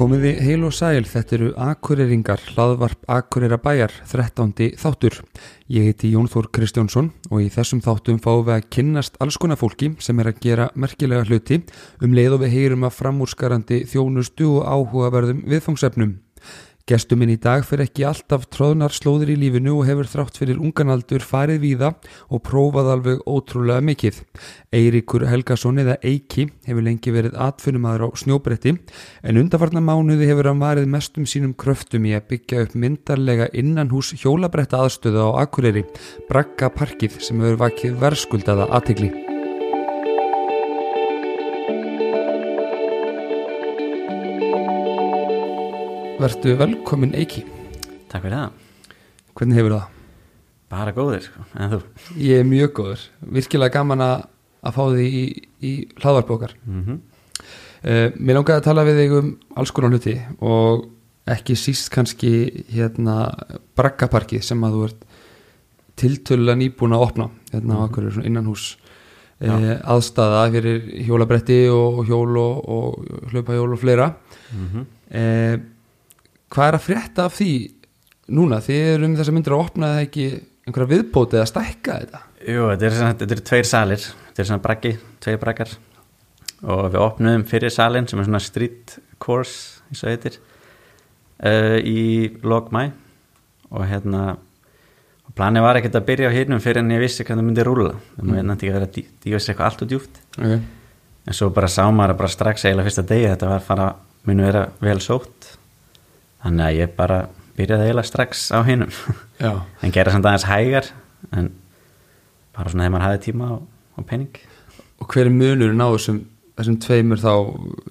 Komiði heil og sæl, þetta eru Akureyringar, hlaðvarp Akureyra bæjar, 13. þáttur. Ég heiti Jón Þór Kristjánsson og í þessum þáttum fáum við að kynnast alls konar fólki sem er að gera merkilega hluti um leið og við heyrum að framúrskarandi þjónustu og áhugaverðum viðfangsefnum. Gestuminn í dag fyrir ekki alltaf tróðnar slóðir í lífinu og hefur þrátt fyrir unganaldur farið víða og prófað alveg ótrúlega mikið. Eiríkur Helgason eða Eiki hefur lengi verið atfunnumadur á snjóbretti en undarfarnar mánuði hefur hann varið mestum sínum kröftum í að byggja upp myndarlega innan hús hjólabretta aðstöðu á Akureyri, Bragga Parkið sem hefur vakið verðskuldaða aðtegli. Vertu velkomin Eiki. Takk fyrir það. Hvernig hefur það? Bara góðir, sko. En þú? Ég er mjög góður. Virkilega gaman að fá því í, í hlaðvarpokar. Mm -hmm. uh, mér langaði að tala við þig um alls konar hluti og ekki síst kannski hérna Braggaparkið sem að þú ert tiltölulega nýbúin að opna hérna á akkurir svona innanhús uh, aðstæða fyrir hjólabretti og hjól og, og hlaupahjól og fleira. Mm -hmm. uh, hvað er að frétta af því núna? Þið eru um þess að myndir að opna það ekki einhverja viðbótið að stækka þetta? Jú, þetta er, svona, þetta er tveir salir. Þetta er svona braggi, tveir braggar. Og við opnum fyrir salin sem er svona street course, eins og heitir, uh, í lok mæ. Og hérna, og planið var ekkert að byrja á hinnum fyrir en ég vissi hvað það myndi rúla. Það mm. myndi ekki að vera dí, dífis eitthvað allt og djúft. Okay. En svo bara sá maður bara strax eiginlega fyrsta degi þetta var að fara, muni vera vel sótt. Þannig að ég bara byrjaði eiginlega strax á hinnum. en gera samt aðeins hægar, en bara svona þegar maður hafði tíma og, og pening. Og hver er munurinn á þessum, þessum tveimur þá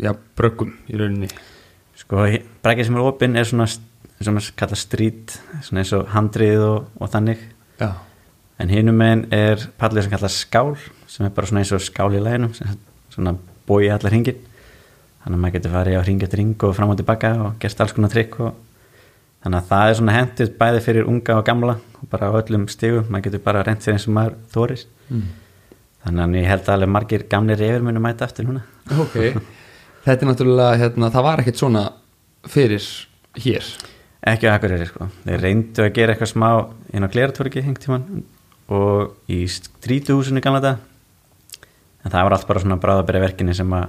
já, bröggum í rauninni? Sko, brækið sem er opinn er svona sem er kallað strít svona eins og handrið og, og þannig. Já. en hinum meginn er pallið sem kallað skál sem er bara svona eins og skál í læginum svona bói allar hringin þannig að maður getur farið á hring eftir hring og fram og tilbaka og gert alls konar trikk og þannig að það er svona hendið bæði fyrir unga og gamla og bara á öllum stigum, maður getur bara reynt sér eins og maður þóris mm. þannig að ég held að alveg margir gamlir yfir munu mæta aftur núna. Ok, þetta er náttúrulega hérna, það var ekkert svona fyrir hér. Ekki á Akureyri sko, þeir reyndu að gera eitthvað smá inn á Gleratvorki hengt tíman og í strítuhúsinu gamla þetta en það var allt bara svona bráðabæri verkinni sem að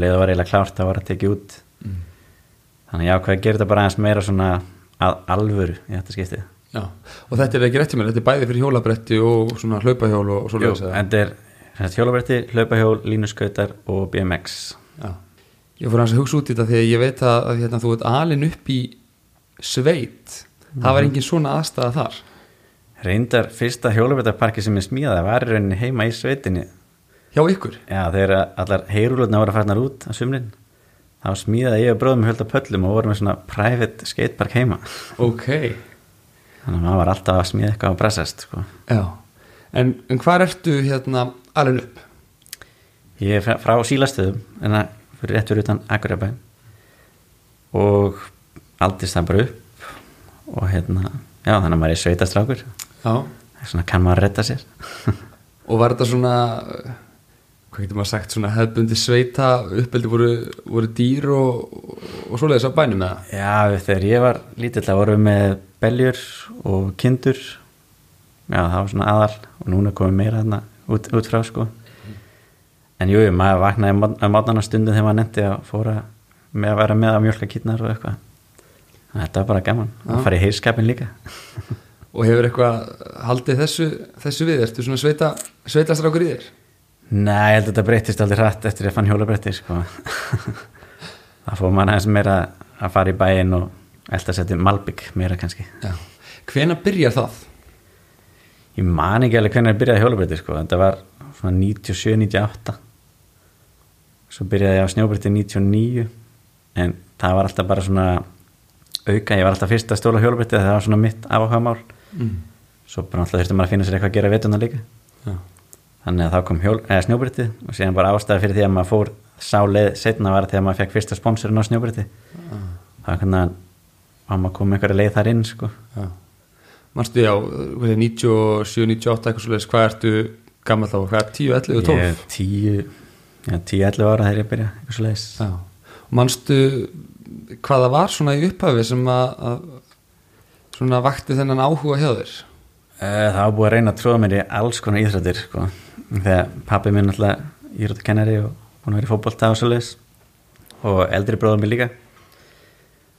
leiða var eiginlega klárt að var að tekið út. Mm. þannig að ég ákveði að gera þetta bara aðeins meira svona að alvöru í þetta skiptið? Já, og þetta er ekki rétt í mér, þetta er bæði fyrir hjólabretti og svona hlaupahjól og svo Jú, þetta er hjólabretti, hlaupahjól, línuskautar og BMX Já, ég fór hans að hugsa út í þetta þegar ég veit að, að hérna, þú ert alin upp í sveit. Mm. það var engin svona aðstæða þar. Reyndar fyrsta hjólabrettaparki sem ég smíðaði var í rauninni heima í sveitinni Hjá ykkur? Já, þegar allar heyrúlutna voru að farnar út á sumrin þá smíðaði ég og bróðum hölda pöllum og vorum með svona private skatepark heima. Ok. Þannig að maður var alltaf að smíða eitthvað á bressast sko. en, en hvað ertu hérna alveg upp? Ég er frá, frá sílastöðum en það fyrir rétt fyrir utan Akurabæn og aldist það bara upp og hérna já þannig að maður er sveitastrákur svona kann maður að retta sér. Og var þetta svona hvað getur maður sagt, svona hefðbundi sveita uppeldi voru, voru dýr og, og svoleiðis á bænum eða? Já, þegar ég var lítill að voru með beljur og kindur. Já, það var svona aðal og núna komum meira þarna út, út frá sko. En jú, maður vaknaði að mátana stundum þegar maður nefndi að fóra með að vera með að mjölka kýtnar og eitthvað. Þetta var bara gaman, að fara í heilskapin líka. Og hefur eitthvað haldið þessu, þessu við, ertu svona sveita sveitastrákur í þér? Nei, ég held að þetta breytist aldrei hratt eftir að fann hjólabretti sko. það fór mann aðeins meira að fara í bæin og elda að setja malbygg meira kannski Já. Hvena byrjar það? Ég man ekki alveg hvena byrjaði hjólabretti sko. þetta var svona 97-98 svo byrjaði ég á snjóbretti 99 en það var alltaf bara svona auka, ég var alltaf fyrst að stóla hjólabretti það var svona mitt afáhagamál mm. svo bara alltaf þurfti maður að finna sér eitthvað að gera vetuna líka Já. Þannig að þá kom snjóbretti og síðan bara ástæði fyrir því að maður fór sáleið setna var þegar maður fekk fyrsta sponsorin á snjóbretti ah. það var hvernig að maður kom einhverja leið þar inn sko. Marstu já, 97, 98 eitthvað svolítið, hvað ertu gammal þá, hvað er 10, 11 og 12? Ég er 10, 10, 11 ára þegar ég byrja eitthvað svolítið Manstu hvað það var svona í upphafi sem að, að svona vakti þennan áhuga hjá þér Það var búið að reyna að tróða mér í alls konar íþrættir sko. þegar pappi minn alltaf íþrættakennari og búin að vera í fótbolta og svoleiðis. Og eldri bróður mér líka.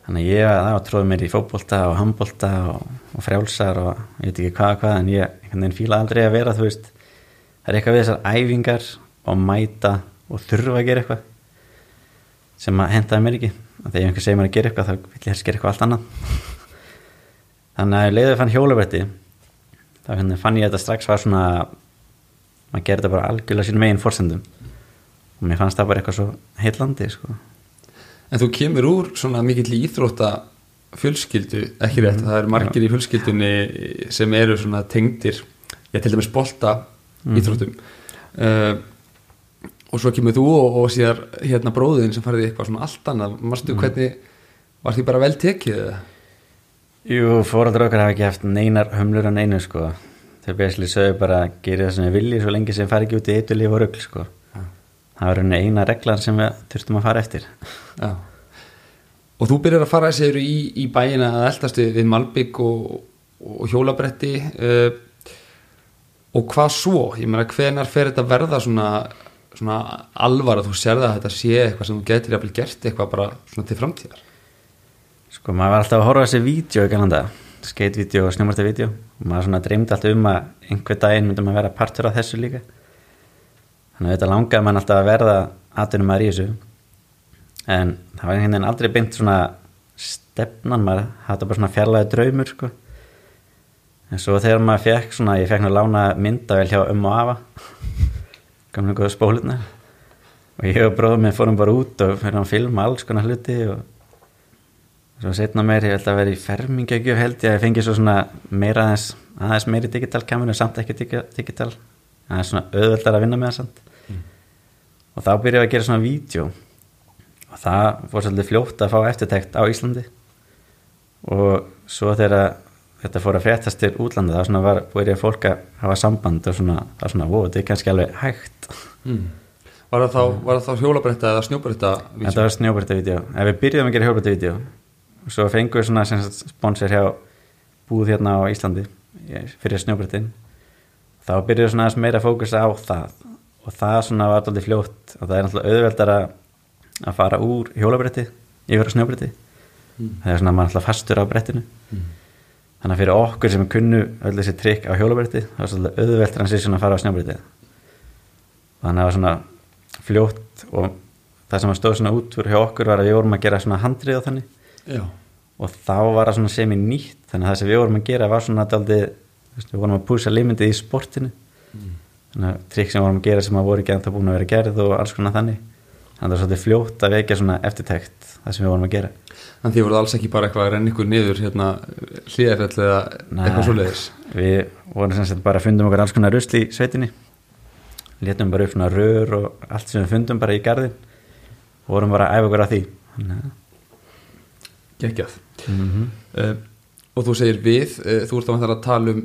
Þannig að ég var tróða mér í fótbolta og handbolta og, og frjálsar og ég veit ekki hvað hvað en ég fíla aldrei að vera þú veist. Það er eitthvað við þessar æfingar og mæta og þurfa að gera eitthvað sem að hentaði mér ekki. Og þegar einhver segir mér að gera eitthvað þá vil ég helst gera eitthvað allt annað. Þannig að leiðið fann hjólabretti þá hérna fann ég að þetta strax var svona maður gerði þetta bara algjörlega sín megin fórsendum og mér fannst það bara eitthvað svo heillandi sko. En þú kemur úr svona mikill íþrótta fjölskyldu, ekki rétt, það eru margir í fjölskyldunni sem eru svona tengdir, ég til dæmis bolta íþróttum. Uh, og svo kemur þú og, og síðar hérna bróðin sem farið í eitthvað svona allt annað, marstu hvernig var því bara vel tekið eða? Jú, fóraldra okkar hafa ekki haft neinar hömlur á neinu sko. þau besli sögðu bara að gera það sem við vilji svo lengi sem fari ekki út í líf og rugl sko. það var rauninni eina reglan sem við þurftum að fara eftir Já. Og þú byrjar að fara sér í, í bæina að eldast við, Malbygg og, og hjólabretti uh, og hvað svo? Ég meina hvenar fer þetta verða svona, svona alvar að þú sér það að þetta sé eitthvað sem þú getur jafnvel gert eitthvað bara svona til framtíðar Sko maður var alltaf að horfa á þessi vídeo í galanda, skatevídeó og snjómartavídeó og maður svona dreymdi alltaf um að einhver daginn myndum að vera partur af þessu líka. Þannig að þetta langaði mann alltaf að verða aðtunum maður í þessu. En það var einhvern veginn aldrei beint svona stefnan maður þetta bara svona fjarlæði draumur sko. En svo þegar maður fekk svona ég fekk nú lána myndavel hjá um og afa gamlega góða spólutna og ég og bróðum minn fórum bara út og fyrir að filma alls konar hluti og svo setna meir ég held að vera í fermingagjöf held ég að ég fengi svo svona meira aðeins, aðeins meiri digital kameru samt ekki digi- digital aðeins svona auðveldar að vinna með það samt og þá byrjaði ég að gera svona vídeo og það voru svolítið fljótt að fá eftirtækt á Íslandi og svo þegar þetta fór að fréttast til útlanda þá svona var búið fólk að hafa samband og svona, það var svona, wow, þetta er kannski alveg hægt mm. Var það þá, þá hjólabretta eða snjóbretta? Þetta var snjóbreytavídeó. Ef við byrjuðum að gera hjólbreytavídeó svo fengum við svona sponsor hjá búð hérna á Íslandi fyrir snjóbreytin þá byrjuðum við svona aðeins meira að fókusa á það. Og það svona var alltaf fljótt og það er alltaf auðveldar að að fara úr hjólabretti yfir á snjóbretti. Það er svona maður alltaf fastur á brettinu. Þannig að fyrir okkur sem kunnu öll þessi trikk á hjólabretti það var svolítið auðvelt transition að fara á snjóbretti þannig að það var svona fljótt og það sem að stóð svona út fyrir hjá okkur var að við vorum að gera svona handrið á þannig Já. og þá var það svona semi nýtt þannig að það sem við vorum að gera var svona daldið, við vorum að púsa limitið í sportinu. Þannig að trikk sem vorum að gera sem að voru ekki ennþá búin að vera gerð og alls konar þannig. Þannig að það er svolítið fljótt að vekja svona eftirtækt það sem við vorum að gera. Þannig því voruð alls ekki bara eitthvað að renna ykkur niður hérna hlýðarfell eða eitthvað svoleiðis? Við vorum sem sagt bara að fundum okkur alls konar rusl í sveitinni. Létum bara upp svona rör og allt sem við fundum bara í garðin og vorum bara að æfa okkur að því. Þannig að Gekjað mm uh, Og þú segir við, uh, þú ert þá að tala um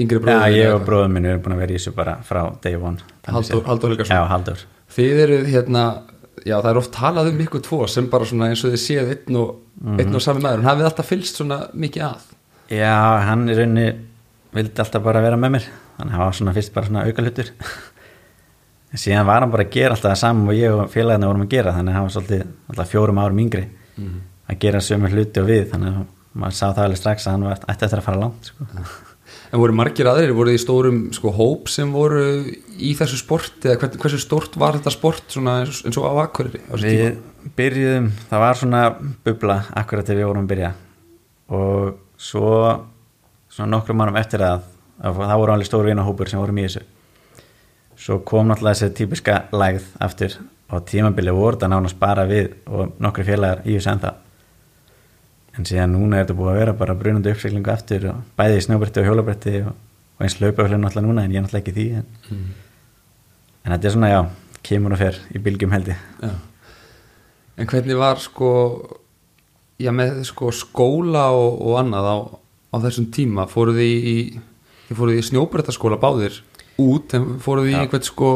yngri Já, bróður ég og bróðum minn erum búin að vera í þessu bara frá day one séð. Halldór Helgason. Já, Halldór. Þið eru hérna, já það er oft talað um ykkur tvo sem bara svona eins og þið séð einn og, einn og sami maður, en hafið alltaf fylgst svona mikið að? Já, hann í rauninni vildi alltaf bara vera með mér. Þannig að hann var svona fyrst bara svona auka hlutur en síðan var hann bara að gera alltaf það saman og ég og félagarna vorum að gera þannig að hann var svolítið alltaf fjórum árum yngri að gera sömu hluti og við þannig að maður sá það alveg strax að hann var ætti eftir að fara langt sko. En voru margir aðrir, voru þið í stórum sko hóp sem voru í þessu sport eða hvern, hversu stórt var þetta sport svona eins, og á Akureyri Við tíma? byrjuðum, það var svona bubla akkurat þegar við vorum að byrja og svo svona nokkrum mannum eftir að, að það voru alveg stóru vinahópur sem vorum í þessu svo kom náttúrulega þessi típiska lægð aftur og tímabili voru þetta nánast bara við og nokkri félagar í þessu ennþá en síðan núna er þetta búið að vera bara brunandi uppseglingu aftur og bæði í snjóbretti og hjólabretti og, og eins laupaflun náttúrulega núna en ég er náttúrulega ekki í því en, en þetta er svona já, kemur og fer í bylgjum held ég. Já. En hvernig var sko já með sko skóla og, og annað á, á þessum tíma? Fóruð þið í, fóruð í snjóbrettaskóla báðir út en fóruð þið í einhvern sko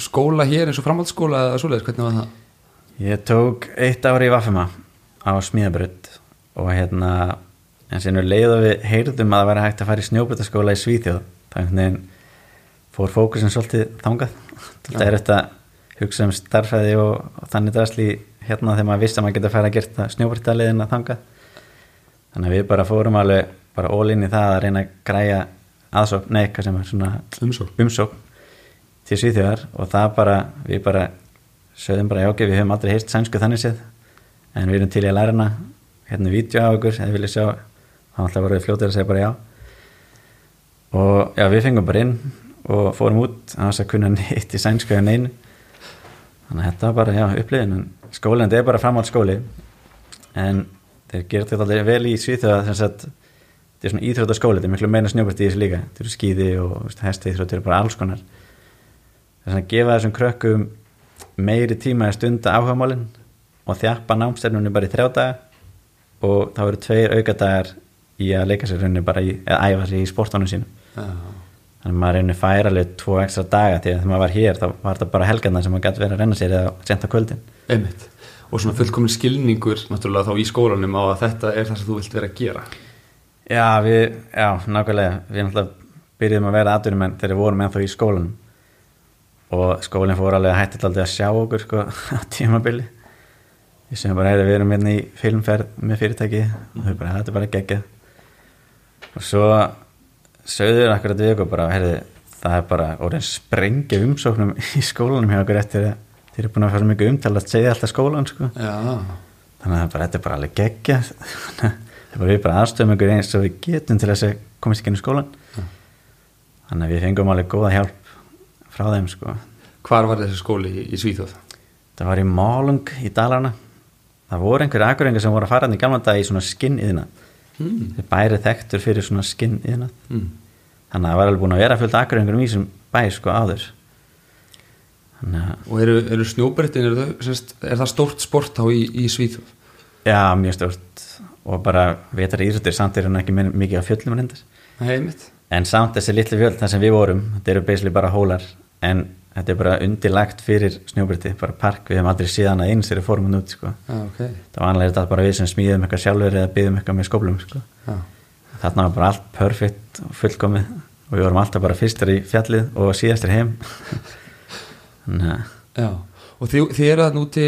skóla hér eins og framhaldsskóla eða svoleiðis, hvernig var það? Ég tók eitt ári í Vaffema á smíðabrödd og hérna en við leiðum við heyrðum að það væri hægt að fara í snjóbröttaskóla í Svíþjóð þannig að fór fókusin svolítið þangað. Þetta er þetta hugsa um starfæði og, og þannig drasli hérna þegar maður vissi að maður getur að fara að gera snjóbröttaliðin að þangað. Þannig að við bara fórum alveg bara ólinn í það að reyna að græja aðsók, nei, hvað sem er svona Umsókn. umsókn til Svíþjóðar. Og það bara, við bara sögðum bara, já ok, við höfum aldrei heyrst sænsku þannig séð, en við erum til í að læra hana hérna vídeo á okkur, eða viljið sjá. Þá alltaf voru við fljótið að segja bara já. Og já, við fengum bara inn og fórum út. Að þess að kunna neitt í sænsku eða neinu þannig að þetta var bara, já, uppliðin en skólinn, þetta er bara framháld skóli en þeir gera þetta alltaf vel í Svíþjóða þess að þetta er svona íþróttaskóli, þetta er miklu meina snjóbært í þessu líka. Þetta eru skýði og hesti íþróttir bara alls konar. Þess að gefa þessum krökkum meiri tíma að stunda áhugamálin og þjappa námstefnunni bara í þrjá daga og þá eru tveir aukadagar í að leika sér rauninni bara í, eða æfa sér í sportónum sínum Já. þannig að maður rauninni færa alveg tvo ekstra daga því að þegar maður var hér þá var þetta bara helgarna sem maður gæti verið að renna sér eða senta kvöldin Einmitt. Og svona fullkomin skilningur náttúrulega þá í skólanum á að þetta er það sem þú vilt vera að gera. Já, við, já, nákvæmlega við náttúrulega byrjuðum að vera aðdurum en þegar við vorum ennþá í skólanum og skólinn fór alveg að hætti alltaf að sjá okkur sko á tímabili ég sem bara við erum hérna í filmferð með fyrirtæki. Og þau bara, þetta er bara geggjað. Og svo sögður akkurat við okkur bara, heyrði það er bara orðin sprengja umsóknum í skólanum hjá okkur eftir að þeir eru búin að fara mikið umtala að segja alltaf skólan sko. Já. þannig að bara, þetta er bara alveg geggja er bara við bara aðstöðum ykkur eins og við getum til þess að komast ekki inn í skólan þannig að við fengum alveg góða hjálp frá þeim sko. Hvar var þessi skóli í, í Svíþjóð? það var í Málung í Dalarna það voru einhverju akkurengar sem voru að fara hann í gamla dag í svona skinn yðna Mm. þeir bæri þekktur fyrir svona skinn yðna Mm. þannig að það var alveg búin að vera fullt akkurengurum í þessum bæ sko áður Og eru, eru snjóbrettin, eru semst, er það stórt sport þá í, í Svíþjóð? já, mjög stórt og bara vetar íþróttir samt er hann ekki mikið á fjöllum. En samt þessi litlu fjöld þar sem við vorum, þetta eru basically bara hólar, en þetta er bara undirlagt fyrir snjóbretti, bara park, við hefum aldrei síðan að eins fórum hann út, sko. Já, ok. Það var annarlega þetta bara við sem smíðum eitthvað sjálfur eða byggðum eitthvað með skóplum, sko. Já. Þarna var bara allt perfect og fullkomið og við vorum alltaf bara fyrstar í fjallið og síðastir heim. Já. Og þið, þið eru þarna úti,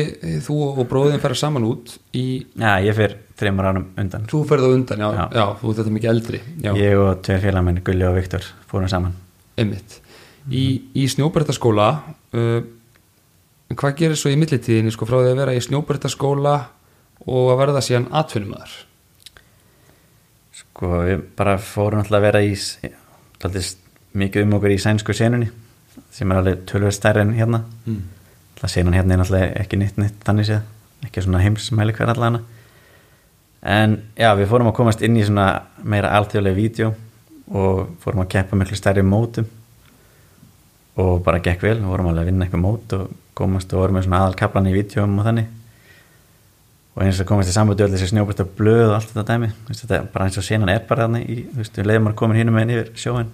þú og bróðin færa saman út í, já, ég fyrir þreymur ánum undan. þú ferð á undan, já, já, Já. þú ert þetta mikið eldri. Já, Ég og tveir félagmenn, Gulli og Viktor, fórum saman. einmitt. Í, í snjóbrettaskóla, uh, hvað gerir svo í millitíðinni, sko, frá því að vera í snjóbrettaskóla og að verða síðan atvinnumæður? Sko við bara fórum alltaf að vera í alltaf mikið um okkur í sænsku senunni sem er alveg tölvöld stærri en hérna Mm. alltaf senan hérna er náttúrulega ekki nýtt nýtt þannig séð, ekki svona heimsmæli hver allana en já við fórum að komast inn í svona meira alþjóðlega vídeo og fórum að keppa miklu stærri mótum og bara gekk vel, við vorum alveg að vinna eitthvað mót og komast og vorum með svona aðalkaplan í vídeoum og þannig. Og eins og komast í sambandi öll þessi snjóbreytta blöð og allt þetta dæmi. Þetta er bara eins og senan er bara þarna í, þú veist, við leiðum að koma hínum með yfir sjóin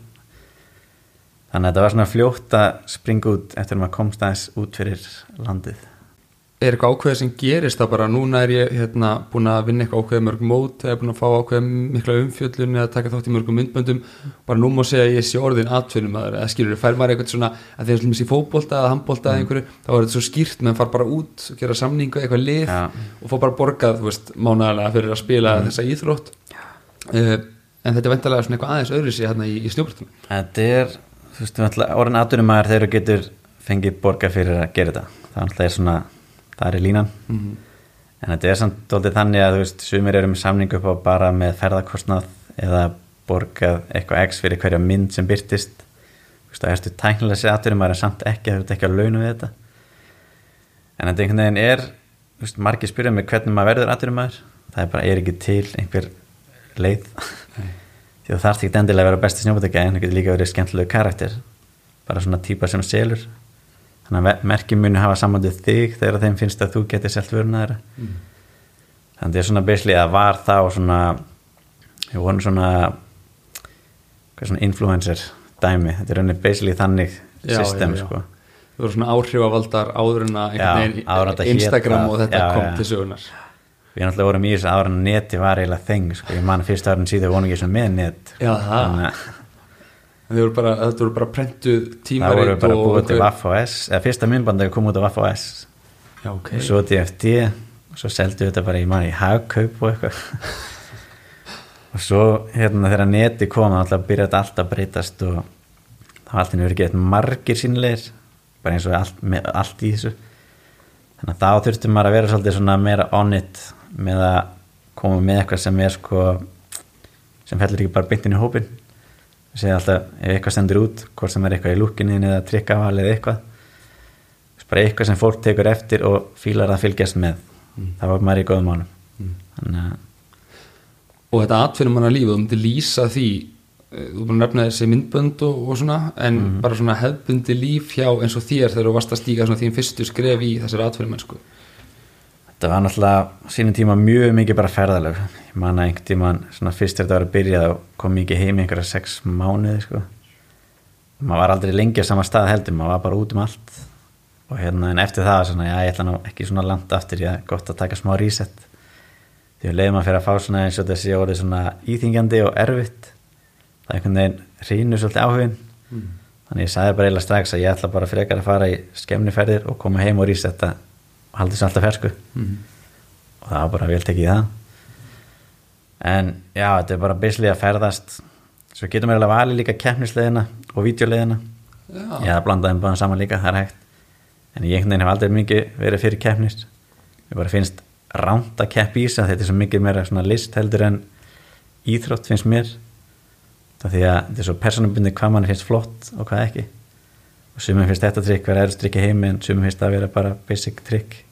þannig að þetta var svona fljótt að springa út eftir að maður komst aðeins út fyrir landið Er eitthvað ákveðið sem gerist það bara, núna er ég hérna búin að vinna eitthvað ákveðið mörg mót, eða búin að fá ákveðið mikla umfjöllun eða taka þátt í mörgum myndböndum, bara nú má segja að ég sé orðin atvinnumæður, eða skilur, fær maður eitthvað svona, að þegar slumins í fótbolta eða handbolta eða einhverju, þá er þetta svo skýrt, menn far bara út og gera samningu, eitthvað lið Já. og fá bara borgað, þú veist, mánaðarlega fyrir að spila þessa íþrótt. Uh, en þetta er vendalega svona eitthvað aðeins öðru er, þú þú að það er það er línan. Mm. en þetta er samt doldið þannig að þú veist, sumir eru með samningu upp á bara með ferðarkostnað eða borgað eitthvað x fyrir hverja mynd sem byrtist þú veist, það erstu tæknilega sér aðdunumæður en samt ekki, það er ekki að launa við þetta. En þetta einhvern veginn er þú veist, margir spyrja mig hvernig maður verður aðdunumæður það er bara, er ekki til einhver leið. Því þú þarft ekki endilega að vera besti snjópatökja en það getur líka verið skemmtilegu karakter. Bara svona típa sem selur þannig að merkjum muni hafa samandið þig þegar þeim finnst að þú getur selt vöruna þeirra Mm. þannig að það er svona beisli að var þá svona við vorum svona hvað svona influencer dæmi, þetta er rauninni beisli þannig Já, system já, já. sko það voru svona áhrifavaldar áður en að Já, áður en Instagram og þetta Já, kom já. til sögunar við náttúrulega vorum í þessu ára en neti var eiginlega þeng sko. ég man fyrst árin síðan vorum ekki svona með net Já, það. Þannig að Þið voru bara, þetta voru bara prentuð það tímarit voru bara búið til einhver- Vaff OS eða fyrsta myndbandi kom út af Vaff OS Já, ok. Og svo DFD og svo seldu þetta bara í manni í hagkaup og eitthvað. Og svo hérna þegar neti kom þá byrjaði þetta alltaf að breytast og það var alltaf verið gett margir sínleir bara eins og allt, með, allt í þessu. Þannig að þá þurftum maður að vera svolítið svona meira on it með að koma með eitthvað sem er sko sem fellur ekki bara beintin í hópin segja alltaf ef eitthvað stendur út hvort sem er eitthvað í lúkinni eða trikkaval eða eitthvað bara eitthvað sem fólk tekur eftir og fílar að fylgjast með. Það var maður í góðum mánum að og þetta atfinnum manna lífið, þú myndir lýsa því eh, þú búin að nefna þessi myndbönd og, og svona, en Mhm. bara svona hefbundi líf hjá eins og þér þegar þú varst að stíga svona þín fyrstu skref í þessari atfinnum mennsku þetta var náttúrulega sínum tíma mjög mikið bara ferðalög. Ég man að einhvern tíman svona fyrst þetta var að byrja þá kom ekki heim einhverja sex mánuði sko. Maður var aldrei lengi á sama stað heldur, maður var bara út um allt. Og hérna en eftir það svona, já ég ætla nú ekki svona langt aftur ég er gott að taka smá reset. Því að leiðum að fyrir að fá svona eins og þessi orðið svona íþingjandi og erfitt. Það er einhvern veginn hrýnur svolítið áhugin þannig ég sagði bara eiginlega strax að ég ætla bara frekar að fara í skemmniferðir og koma heim og resetta halda þessu alltaf fersku. Og það var bara vel tekið í það. En já, þetta er bara beislega að ferðast. Svo getum við alveg valið líka keppnisleðina og vídeoleðina Já. ég hef blandað þeim bara saman líka, það er hægt. En ég einhvern veginn hef aldrei mikið verið fyrir keppnis. Ég bara finnst ránt að keppi í sig þetta er svo mikið meira svona list heldur en íþrótt finnst mér. Það því að þetta er svo persónubundi hvað mann finnst flott og hvað ekki. Og sumum finnst þetta trikk vera erst trikk í heimi en sumum finnst það vera bara basic trikk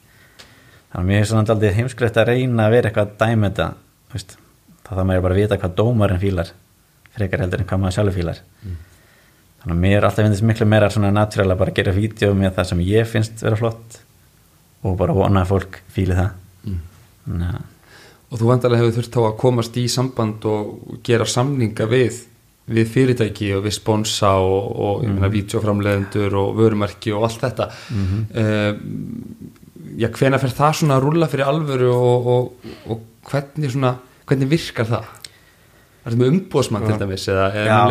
þannig að mér finnst svona aldrei heimskulegt að reyna að vera eitthvað að dæma þetta þú veist, þá þarf maður bara að vita hvað dómarinn fílar frekar heldur en hvað maður sjálfur fílar. Þannig að mér alltaf finnst miklu meira svona natúral að bara gera vídeo með það sem ég finnst vera flott og bara vona að fólk fíli það. Að og þú vandarlega hefur þurft þá að komast í samband og gera samninga við við fyrirtæki og við sponsa og, og ég meina vídeoframleðendur og vörumarki og allt þetta. Mm já, hvena fer það svona að rúlla fyrir alvöru og, og, og hvernig svona hvernig virkar það? Er þetta með umbóðsmann til dæmis eða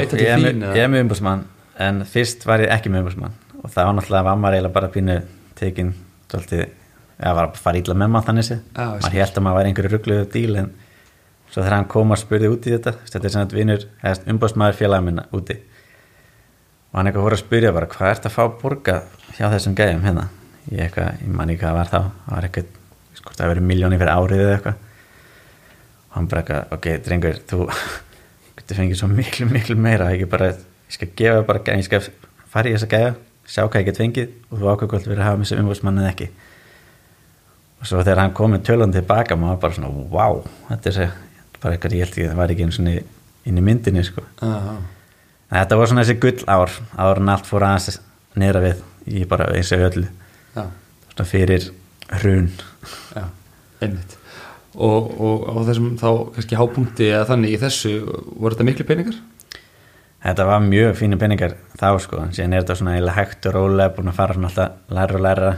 til ég eða? ég er með umbúsmann en fyrst var ég ekki með umbúsmann og það var náttúrulega var maður eiginlega bara pínu tekin svolítið, eða var að fara ítla með maður þannig Já, ég maður held að maður væri einhverju ruggluðu díl en svo þegar hann kom að spurði út í þetta þetta er sem þetta vinur, eða umbúsmaður félaga minna úti. Og hann eitthvað voru að spyrja bara hvað ert að fá borga hjá þessum gæjum hérna ég, eitthvað, ég man ekki hvað það var þá það var eitthvað, skort það verið miljóni fyrir árið eða eitthvað. Og hann bara eitthvað, ok, drengur, þú getur fengið svo miklu, miklu meira ekki bara, ég skal gefa bara ég skal fara í þessa gæja, sjá hvað ég get fengið og þú ákveð hvort við erum að hafa með þessu umbúrsmann eða ekki. Og svo þegar hann kom með tölun tilbaka maður bara svona, wow þetta er bara eitthvað, ég held ekki, það var ekki einu svona inn í myndinni, sko. Já, En þetta var svona þessi gull ár áður en allt fór aðeins neyra við í bara eins og öllu svona fyrir hrun. Já, einmitt. Og, og á þessum þá kannski hápunkti eða þannig í þessu voru þetta miklu peningar? Þetta var mjög fínu peningar þá sko, en síðan er þetta svona eiginlega hægt og rólega búin að fara svona alltaf læra og læra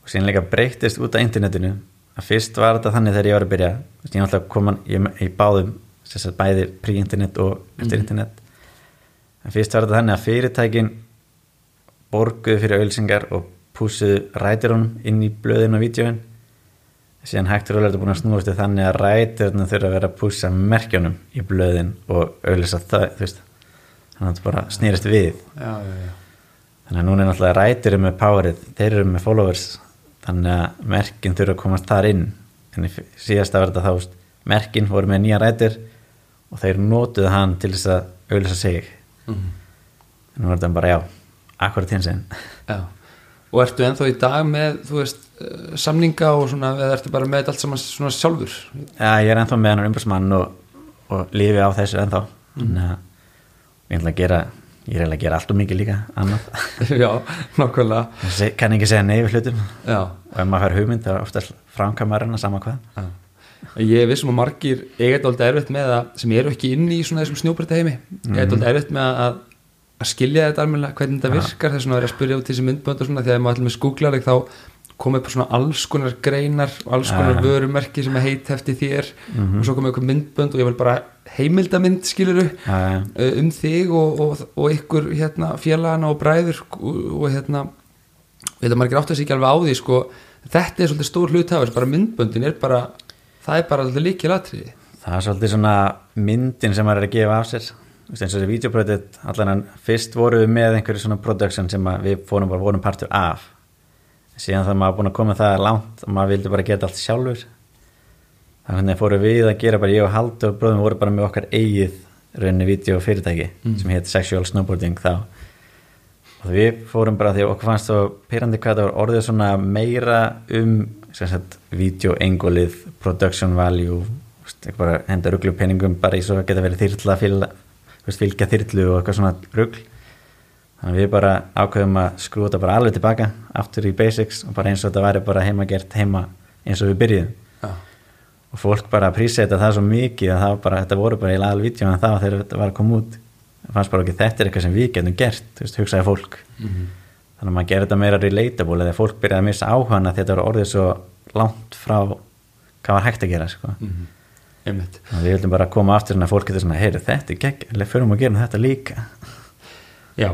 og síðan líka breytist út af internetinu. Að fyrst var þetta þannig þegar ég var að byrja. Ég alltaf kom ég, ég báðum sem sagt, bæði pre-internet og eftir internet. En fyrst var þetta þannig að fyrirtækin borguðu fyrir auðlýsingar og púsuðu rætirunum inn í blöðin og vídjóin síðan hægt og rólega er þetta búin að snúast þannig að rætirunum þurfa að vera að púsa merkjónum í blöðin og auðlýsa það þannig að þetta bara snýrist við. Já, já, já. Þannig að núna er náttúrulega rætir með powerið, þeir eru með followers. Þannig að merkin þurfa að komast þar inn. En síðast að verða þá veist, merkin voru með nýja rætir og þeir notuðu hann til þess að auðlýsa sig. Mhm. en nú er þetta bara já, akkurat hins einn og ertu ennþá í dag með, þú veist, eh, samninga og svona, eða ertu bara með allt saman svona sjálfur? Já, ég er ennþá með hann umbúrsmann og, og lífi á þessu ég ætla að gera ég er að gera allt og mikið líka Já, nákvæmlega. Ég kann ekki segja nei við hlutum. Já, og ef maður fær hugmynd þá er oftast framkvæmarinn að sama hvað. Já. Ég er vissum að margir eiga þetta aldrei erfitt með að sem eru ekki inni í svona þessum snjóbreyta heimi mm eiga þetta aldrei erfitt með að að skilja þetta almennilega hvernig þetta virkar þess vegna er ég að spyrja út í þessi myndbönd og svona að ef maður allir með skúglar þá koma upp svona alls konar greinar og alls konar vörumerki sem er heit eftir þér og svo koma ykkur myndbönd og ég vil bara heimildamynd skiluru já. um þig og, og, og ykkur hérna, félagana og bræður og, og hérna við þetta ekki átt að sig ekki alveg á því sko, þetta er svolítið stór hlut af þessu bara myndböndin er bara það er bara svolítið líkið latriði það er svolítið svona myndin sem maður er að gefa af sér eins og þessi videoprojekt allan en fyrst voru við með einhverju svona production sem við fórum bara vorum partur af. Síðan það maður búin að koma það langt og maður vildi bara geta allt sjálfur. Þannig að fórum við að gera bara ég og Haldur og bróðum voru bara með okkar eigið rauninni videofyrirtæki sem heit Sexual Snowboarding þá. Og við fórum bara því okkur fannst það pyrrandi hvað það var orðið svona meira um videoengolið production value bara henda rugglu peningum bara í svo að geta verið þyrla fylgja, þyrlu og eitthvað svona ruggl þannig að við bara ákveðum að skrúa þetta bara alveg tilbaka aftur í basics og bara eins og þetta væri bara heima gert heima eins og við byrjuðum. Já. og fólk bara príseta það svo mikið að það var bara, þetta voru bara í lagal vídeo en það þegar þetta var að koma út það fannst bara ekki þetta er eitthvað sem við getum gert þú veist, hugsaði fólk. Þannig að maður gerir þetta meira relatable eða fólk byrjaði að missa áhana þetta var orðið svo langt frá hvað var hægt að gera sko. einmitt og við vildum bara koma aftur en að fólk getur svona, heyri þetta er gegn, eða förum að gera þetta líka. Já,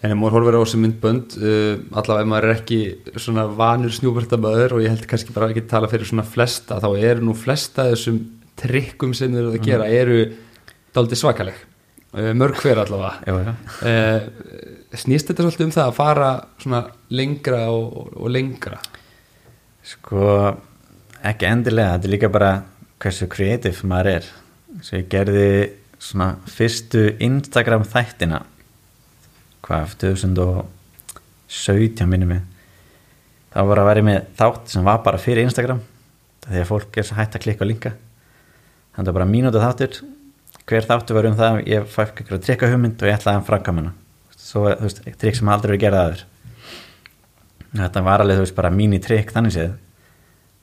en ef maður horfir á þessi myndbönd uh, allavega ef maður er ekki svona vanur snjúbertamöður og ég held kannski bara ekki tala fyrir svona flesta þá eru nú flesta þessum trikkum sem þeir eru að gera eru dálítið svakaleg. Uh, mörg hver allavega. Jú, já. uh, snýst þetta svolítið um það að fara svona lengra og, og lengra? Sko, ekki endilega, þetta er líka bara hversu kreatív maður er. Svo ég gerði svona fyrstu Instagram þættina, hvað, 2017 minnum mig. Þá var að vera með þátt sem var bara fyrir Instagram, að fólk er hægt að klikka og linka. Þannig að bara mínúta þáttur, hver þáttur var um það, ég fæk ykkur að trikka hugmynd og ég ætlaði að framkvæma hana. Svo, þú veist, trikk sem aldrei verið gerða aður þetta var alveg, þú veist, bara mín í trikk þannig séð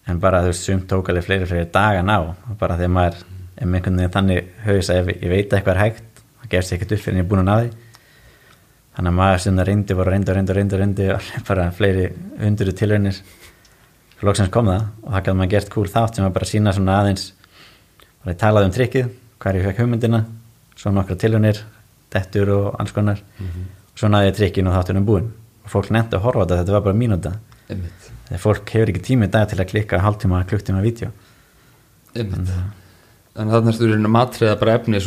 en bara, þú veist, sumt tók alveg fleiri, fleiri daga ná. Og bara þegar maður er með einhvern veginn þannig haus að ef ég veit að eitthvað er hægt það gerst ekkert upp fyrir en ég er búin að ná því. Þannig að maður sem það reyndi voru reyndi og reyndi og reyndi reyndi bara fleiri hundru tilraunir. Loksins kom það og það gæti maður gert cool þátt sem var bara að sína svona aðeins. Bara ég talaði um trikkið, hvað ég fekk hugmyndina svo nokkra tilraunir, dettur og alls konar. Og svo náði ég trikkin og þáttunum búin og fólk nefndi að horfa á þetta, þetta var bara mínúta þegar fólk hefur ekki tími í dag til að klikka hálftíma, klukktíma vídeo. Þannig að þannig að þú eru matriða bara efni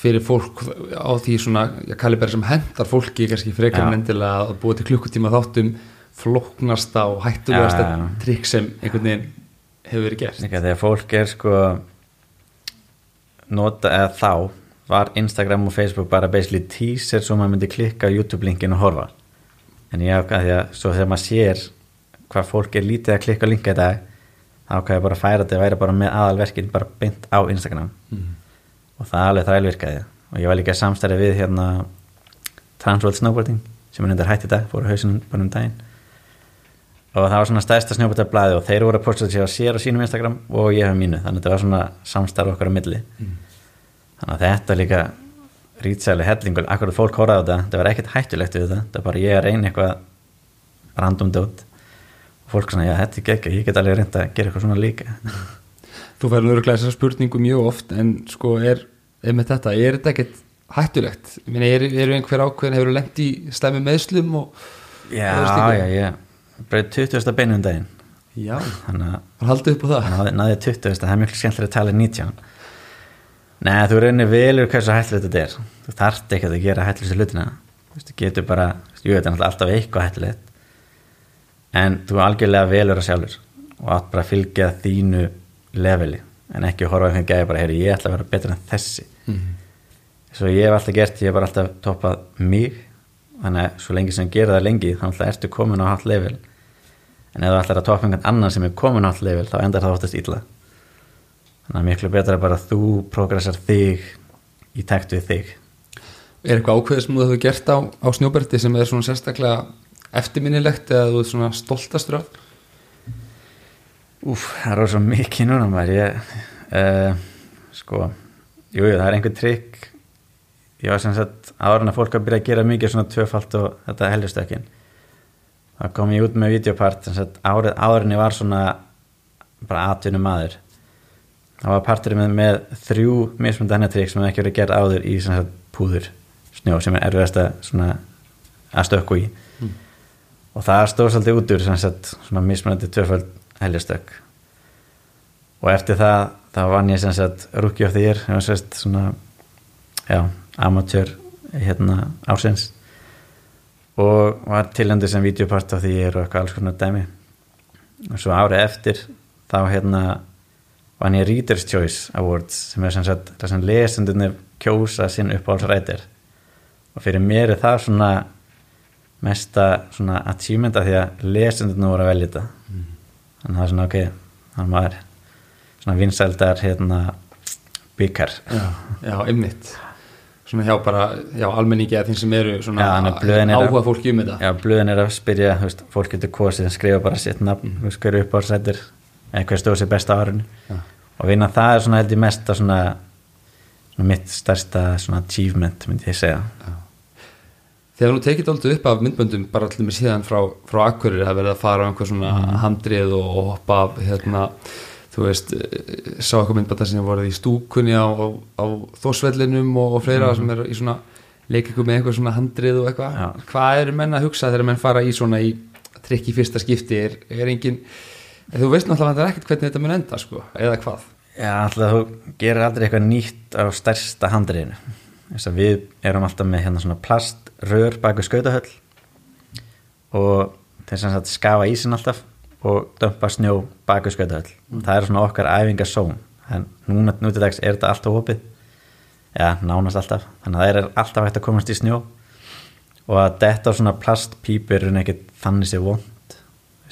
fyrir fólk á því svona, ég kalli bara sem hendar fólki kannski frekar en endilega að búa til klukkutíma þáttum flóknasta og hættulegasta já. trikk sem einhvern veginn hefur verið gert. Þegar fólk er sko nota eða þá var Instagram og Facebook bara basically teaser svo maður myndi klikka YouTube linkin og horfa. En ég ákvað því að svo þegar maður sér hvað fólk er lítið að klikka á linka í dag þá ákvað ég bara færa þetta að væri bara með aðalverkin bara beint á Instagram. Og það alveg þrælvirkaði. Og ég var líka samstæri við hérna Transworld Snowboarding sem er undir hætt í dag, fóru hausinum bara um daginn. Og það var svona stærsta snjóbættablaði og þeir voru að posta sér á sér á sínum Instagram og ég hef mínu, þannig að þetta var svona samstarf okkar á milli. Þannig að þetta líka rýtsæli hellingur, akkurat fólk hóraði á þetta þetta var ekkert hættulegt við þetta, þetta var bara ég að reyna eitthvað random og fólk svona, já þetta er ekki, ég get alveg reynda að gera eitthvað svona líka. Þú færður öruglega þessar spurningu mjög oft en sko er, er með þetta er þetta ekkert hættulegt? Ég meina, eru er einhver ákveðin, hefur lent í stæmi meðslum og já, og já, já. Breyð 20. beinu um daginn. Já, þannig að haldið upp á það? Náði, náði 20, það er mjög skemmtilega að tala í 19 Nei, þú reynir velur hversu hættulegt þetta er. Þú þarft ekki að gera hættulegstu hlutina. Þú þú getur bara, jú, þetta er alltaf eitthvað hættulegt en þú algjörlega velur að sjálfur og átt bara að fylgja þínu leveli en ekki horfa einhvern gæði bara, heyri, ég ætla að vera betur en þessi. Svo ég hef alltaf gert, ég hef bara alltaf toppað mig þannig að svo lengi sem gera það lengi þá alltaf ertu komin á halvt level. En ef þú ætlar að toppa einhvern annan sem er komin á halvt level þá endar það oftast illa. Þannig að miklu betra bara að þú progressar þig í takt við þig. Er eitthvað ákveðið sem þú hefur gert á, á snjóberti sem er svona sérstaklega eftirminnilegt eða þú er svona stoltastur af? Úf, það er svo mikið núna maður. Ég, uh, sko jú, jú, það er einhver trikk. Ég var sem sagt áður en að fólk að byrja að gera mikið svona tvöfalt og þetta heljustökin þá kom ég út með videopart sem sagt árið ég var svona bara atvinnum maður þá var parturinn með, með þrjú mismunandi hennatrygg sem ekki verið gerð áður í sagt púður snjó sem er erfiðast að svona að stökku í. Og það stóð svolítið út úr sagt svona mismunandi tvöfald heljustök og eftir það þá vann ég year sem sagt svona já, amatör hérna ásins og var tilendur sem videopart of the year og eitthvað alls konar dæmi. Og svo árið eftir þá hérna vann ég Reader's Choice Awards sem er sem sagt lesendunir kjósa sinn uppáhaldsrætir. Og fyrir mér er það svona mesta svona achievement af því að lesendunir voru að velja þetta. Þannig að það er svona ok þannig maður svona vinsældar hérna byggar Já, já, einmitt. Svona hjá bara, já, almenningi eða þeim sem eru svona Já, að áhuga fólki um þetta. Já, blöðin er að spyrja, þú veist, fólk getur kosið skrifa bara sitt nafn, Mhm. þú veist, hverju uppáhaldsrættir eitthvað stóð sér besta árun Já. og vinna það er svona held ég mesta svona, svona mitt stærsta svona achievement myndi ég segja Þegar nú tekið aldrei upp af myndböndum bara allir með síðan frá, frá Akkurir það verið að fara á einhver svona Mhm. handrið og hoppa af hérna, þú veist, eh, sá eitthvað myndbönda sem voruð í stúkunni á, á, á þósvellinum og, og fleira sem er í svona leik ykkur með eitthvað svona handrið og eitthvað. Já. hvað eru menn að hugsa þegar menn fara í svona í trikk í fyrsta skipti er, er engin, þú veist náttúrulega að er ekkert hvernig þetta mun enda sko, eða hvað Já, alltaf þú gerir aldrei eitthvað nýtt á stærsta handriðinu að við erum alltaf með hérna svona plaströr baku skautahöll og þess að skafa ísin alltaf og dömpa snjó baku skautahöll. Það er svona okkar æfingasón en núna nútidags er þetta alltaf opið. Já, nánast alltaf. Þannig að það er alltaf hægt að komast í snjó. Og að detta á svona plastpípur er ekki þannig sé vond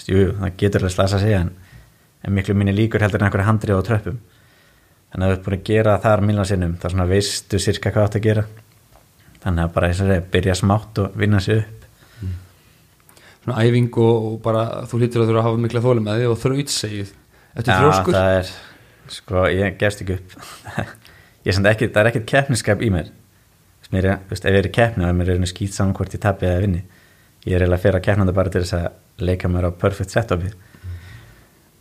jú, það getur alveg slasa sig en, en miklu minni líkur heldur en einhverja handrið á tröppum. Þannig að þú ert búin að gera það þar miljónsinnum sinnum, þá svona veistu sirka hvað að gera þannig að bara og þeir byrja smátt og vinna sig upp. Svona æfing og, og bara þú hlýtur að þú að hafa mikla þólum með því og þraut segið eftir þrjóskur? það er, sko, ég gefst ekki upp. Ég er samt ekki, það er ekkert keppniskap í mér. Þess, mér er, þú veist, ef ég er í keppni og mér er skýt saman hvort ég tappi eða vinni. Ég er eiginlega að fyrir að keppnanda bara til þess að leika mér á perfect setupi.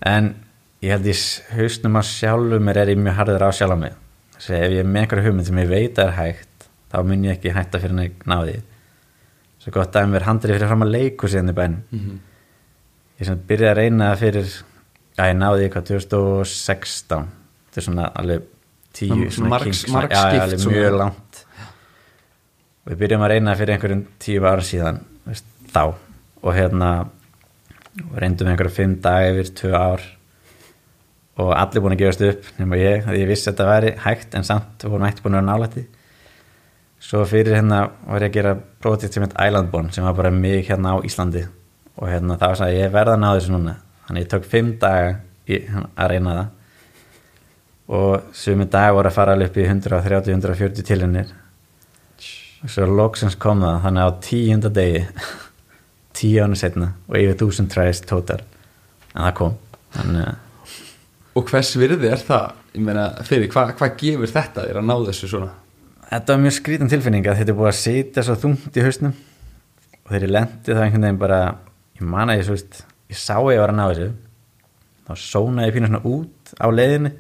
En ég held ég hausnum á sjálfu mér er ég mjög harður á sjálf á mig. Þess að ef ég er með einhverju hugmynd sem ég veit að er hægt þá mun ég ekki hætta fyrir að ná því. Svo gott að mér handrið fyrir fram að leiku síðan í bænum. Mhm. ég sem byrjaði að reyna fyrir að ég náði eitthvað 2016 þetta er svona alveg tíu Svona svona margs- kink, svona- margskipt já, alveg svona. mjög langt. Og við byrjum að reyna fyrir einhverjum tíu ára síðan veist, þá. Og hérna reyndum einhverja fimm dag yfir tvö ár. Og allir búin að gefast upp nema ég, að ég vissi að þetta væri hægt en samt vorum ekki búin að vera nálætti svo fyrir hérna var ég að gera projekt sem heit Islandborn sem var bara mig hérna á Íslandi. Og hérna það var svona ég verða að ná þessu núna. Þannig ég tók fimm daga í, að reyna það. Og sumi dag voru að fara alveg upp í 130-140 tilhennir og svo loksins kom það þannig á tíunda degi tíu ánum setna og yfir þúsund træðist tótar en það kom þannig og hvers virði er það? Ég meina, fyrir, hvað hva gefur þetta þér að ná þessu svona Þetta var mjög skrítin tilfinning að þetta er búið að sitja svo þungt í hausnum. Og þegar ég lendi það einhvern veginn bara ég man að ég svo veist, ég sá að ég var að ná þessu. Þá sónaði ég pínu svona út á leiðinni.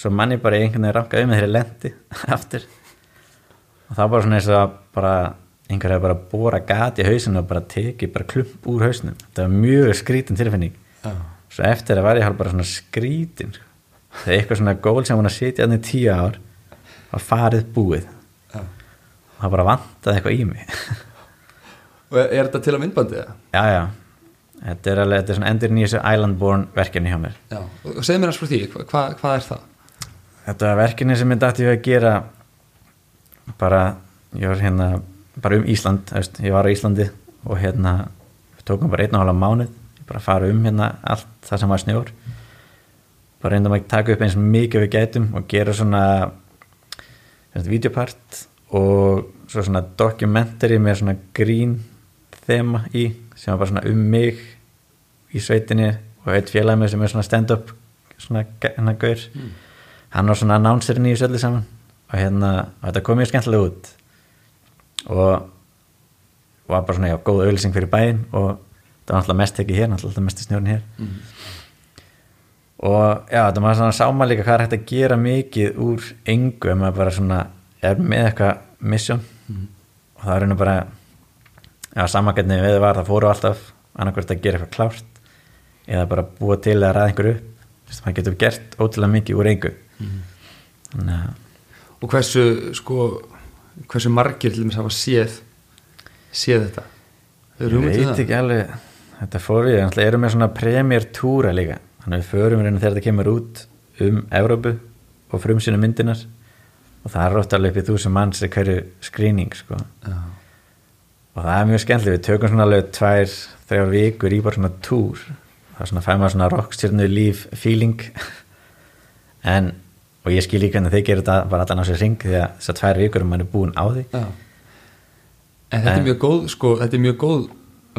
Svo man ég bara einhvern veginn rankaði með þegar ég lendi aftur. Og það var bara svona eins og að bara einhver hefði bara bóra gat í hausinu og bara tekið bara klump úr hausnum. Þetta var mjög skrítin tilfinning. Já. svo eftir að var ég hálf bara svona skrítin það er eitthvað svona gól sem hún að ár var farið búið. Og það bara vantaði eitthvað í mig. Og er, er þetta til að myndbandi það? já já. Þetta er alveg, þetta er svona endur nýjus Islandborn verkefni hjá mér. Já, og segð mér hans frá því, hva, hva, hvað er það? þetta var verkefni sem ég dætti að gera bara ég var hérna bara um Ísland veist, ég var á Íslandi og hérna við tókum bara einn og hálfa mánuð. Bara fara um hérna allt það sem var snjór. Bara reyndum að taka upp eins mikið við gætum og gera svona videopart og svo svona dokumentari með svona grín þema í sem var bara svona um mig í sveitinni og eitt félagi með sem er svona stand-up svona hérna gaur. Hann var svona announcerin í þessu öllu saman og hérna, og þetta kom mjög skemmtilega út. Og var bara svona, já, góð auðlýsing fyrir bæinn og það var alltaf mest ekki hér alltaf mest í snjórn hér. Mhm. Og já, þetta var svona sáma líka hvað er hægt að gera mikið úr engu ef maður bara svona er með eitthvað mission. Og það er einu bara já, samangetni við var það fóru alltaf annarkvært að gera eitthvað klárt eða bara búa til að ræða einhverju Þú veist, maður getur gert ótrúlega mikið úr engu. Þannig að og hversu sko hversu margir til dæmis hafa séð séð þetta? Hefur Ég um veit það? ekki alveg. Þetta fór við, þannig erum með svona premier túra líka, þannig að við förum reyna þegar þetta kemur út um Evrópu og frumsýnum myndinar og það er ótt alveg upp í þúsund manns í hverju skrýning sko. Já. og það er mjög skemmtileg, við tökum svona alveg tvær, þrjár vikur í bara svona túr það er svona fæ maður svona rockstjörnu líf feeling en, og ég skil líka hvernig þeir gera þetta bara á sér ring því að þessar tvær vikur mann er búin á því Já. En þetta er En- mjög góð sko, þetta er mjög góð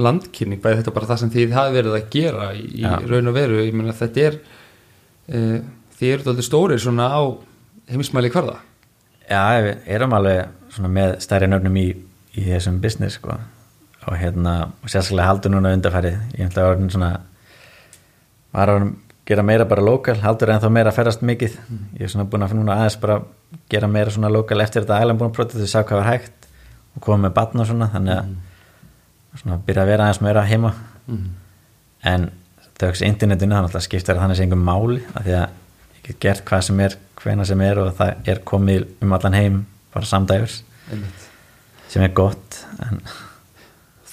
landkynning, bæði þetta bara það sem þið hafi verið að gera í, Já. raun og veru, ég meina þetta er uh, þið eru alltaf stórir svona á heimismæli hverða Já, við erum alveg svona með stærri nöfnum í, í þessum business sko. og hérna og sérstaklega haldur núna undarfærið ég ætla að orðin svona var að gera meira bara lokal haldur en þá meira að ferðast mikið. Ég er svona búin að núna aðeins bara gera meira svona lokal eftir þetta ælan búin að prótið þau sá hvað var hægt og koma með batn og svona þannig að svona byrja að vera aðeins meira heima. En þauks internetinu þannig að skipta þannig sem engum máli af því að ég get gert hvað sem er hvena sem er og það er komið um allan heim bara samdægurs. Sem er gott en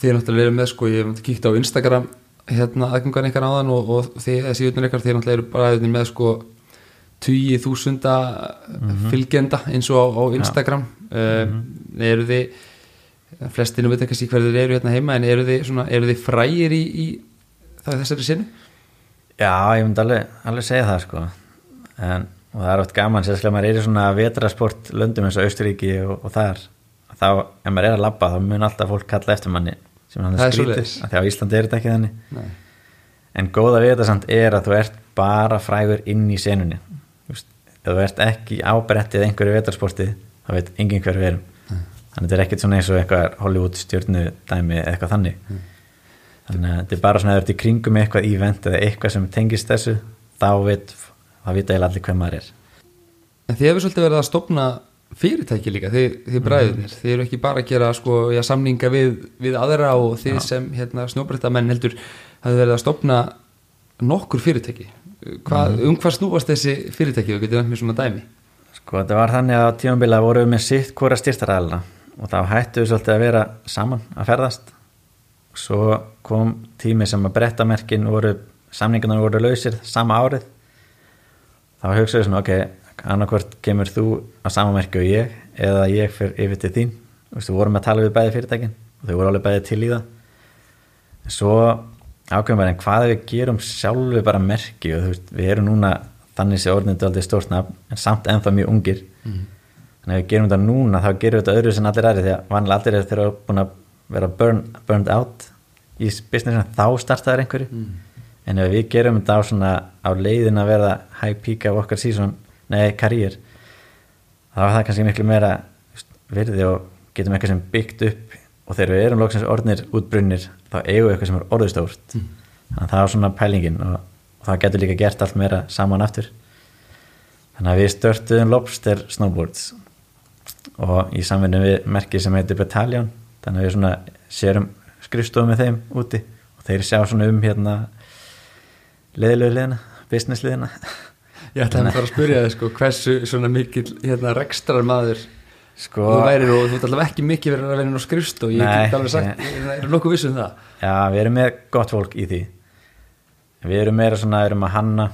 Þið er náttúrulega verið með sko, ég hef kíkt á Instagram hérna aðgangan ykkar áðan og, og þið, þessi utan ykkar, þið náttúrulega eru bara hérna með sko tugi þúsunda fylgjenda eins og á, á Instagram. Mm eru þið flestinu veit ekki hver þið eru hérna heima en eru þið, svona, eru þið frægir í, í þessari sinni? já, ég myndi alveg, alveg segja það sko. En, og það er oft gaman sérstaklega maður er í svona vetrasport löndum eins og Austuríki og, og þar þá, ef maður er að labba þá mun alltaf fólk kalla eftir manni sem hann er af því á Íslandi er þetta ekki þannig. Nei. En góða við þetta samt er að þú ert bara frægur inn í senunni. Þú veist, ef þú ert ekki á brettið einhverju vetarsporti þá veit enginn hver við erum þannig að þetta er ekkert svona eins og eitthvað Hollywood stjórnu dæmi eitthvað þannig. Þannig að þetta er bara svona í kringum eitthvað event eða eitthvað sem tengist þessu þá veit, þá vita eiginlega allir hver maður er. En þið hefur svolítið verið að stopna fyrirtæki líka, þið, þið bræðunir þið eru ekki bara að gera sko, já, samninga við, við aðra og þið sem hérna, snjóbreyttamenn heldur hafið verið að stopna nokkur fyrirtæki. Hvað, um hvað snúast þessi fyrirtæki? Og getur nefnt mér svona dæmi. Sko þetta var þannig að á tímambila voru við með sitt hvora styrtaræðina og þá hættu við svolítið að vera saman að ferðast. Svo kom tími sem að brettamerkin voru, samningarnar voru lausir sama árið. Þá hugsaðu svona ok, annarkvort kemur þú á sama merki og ég eða ég fyrir yfir til þín. Þú veist, við vorum að tala við bæði fyrirtækin og þau voru alveg bæði til í það. Svo ákveðum en hvað við gerum sjálfu bara merki og þú veist, við erum núna þannig sé orðindu aldrei stórt nafn en samt ennþá mjög ungir. Þannig að ef við gerum þetta núna þá gerum við þetta öðru sem allir aðri því að vanlega allir er þeirra búin að vera burn, burned out í businessin þá startaður einhverju. En ef við gerum þetta á svona á leiðin að verða high peak af okkar season, nei, karýr þá er það kannski miklu meira virði og getum eitthvað sem byggt upp. Og þegar við erum loksins orðnir útbrunnir þá eigum við eitthvað sem er orðustórt þannig að það er svona pælingin og, og það getur líka gert allt meira saman aftur. Þannig að við störtuðum Lobster Snowboards og í samvinni við merki sem heitir Battalion þannig að við svona sérum skrifstofum með þeim úti og þeir sjá svona um hérna leðilegu liðina, business liðina. Ég ætlaði að fara að spyrja þið sko hversu svona mikil hérna rekstrar maður sko, þú værir og þú ert allavega ekki mikið verið að vera inn á skrifst og ég get alveg sagt, ég er nokkuð viss um það. Já, við erum með gott fólk í því. Við erum meira svona, við erum að hanna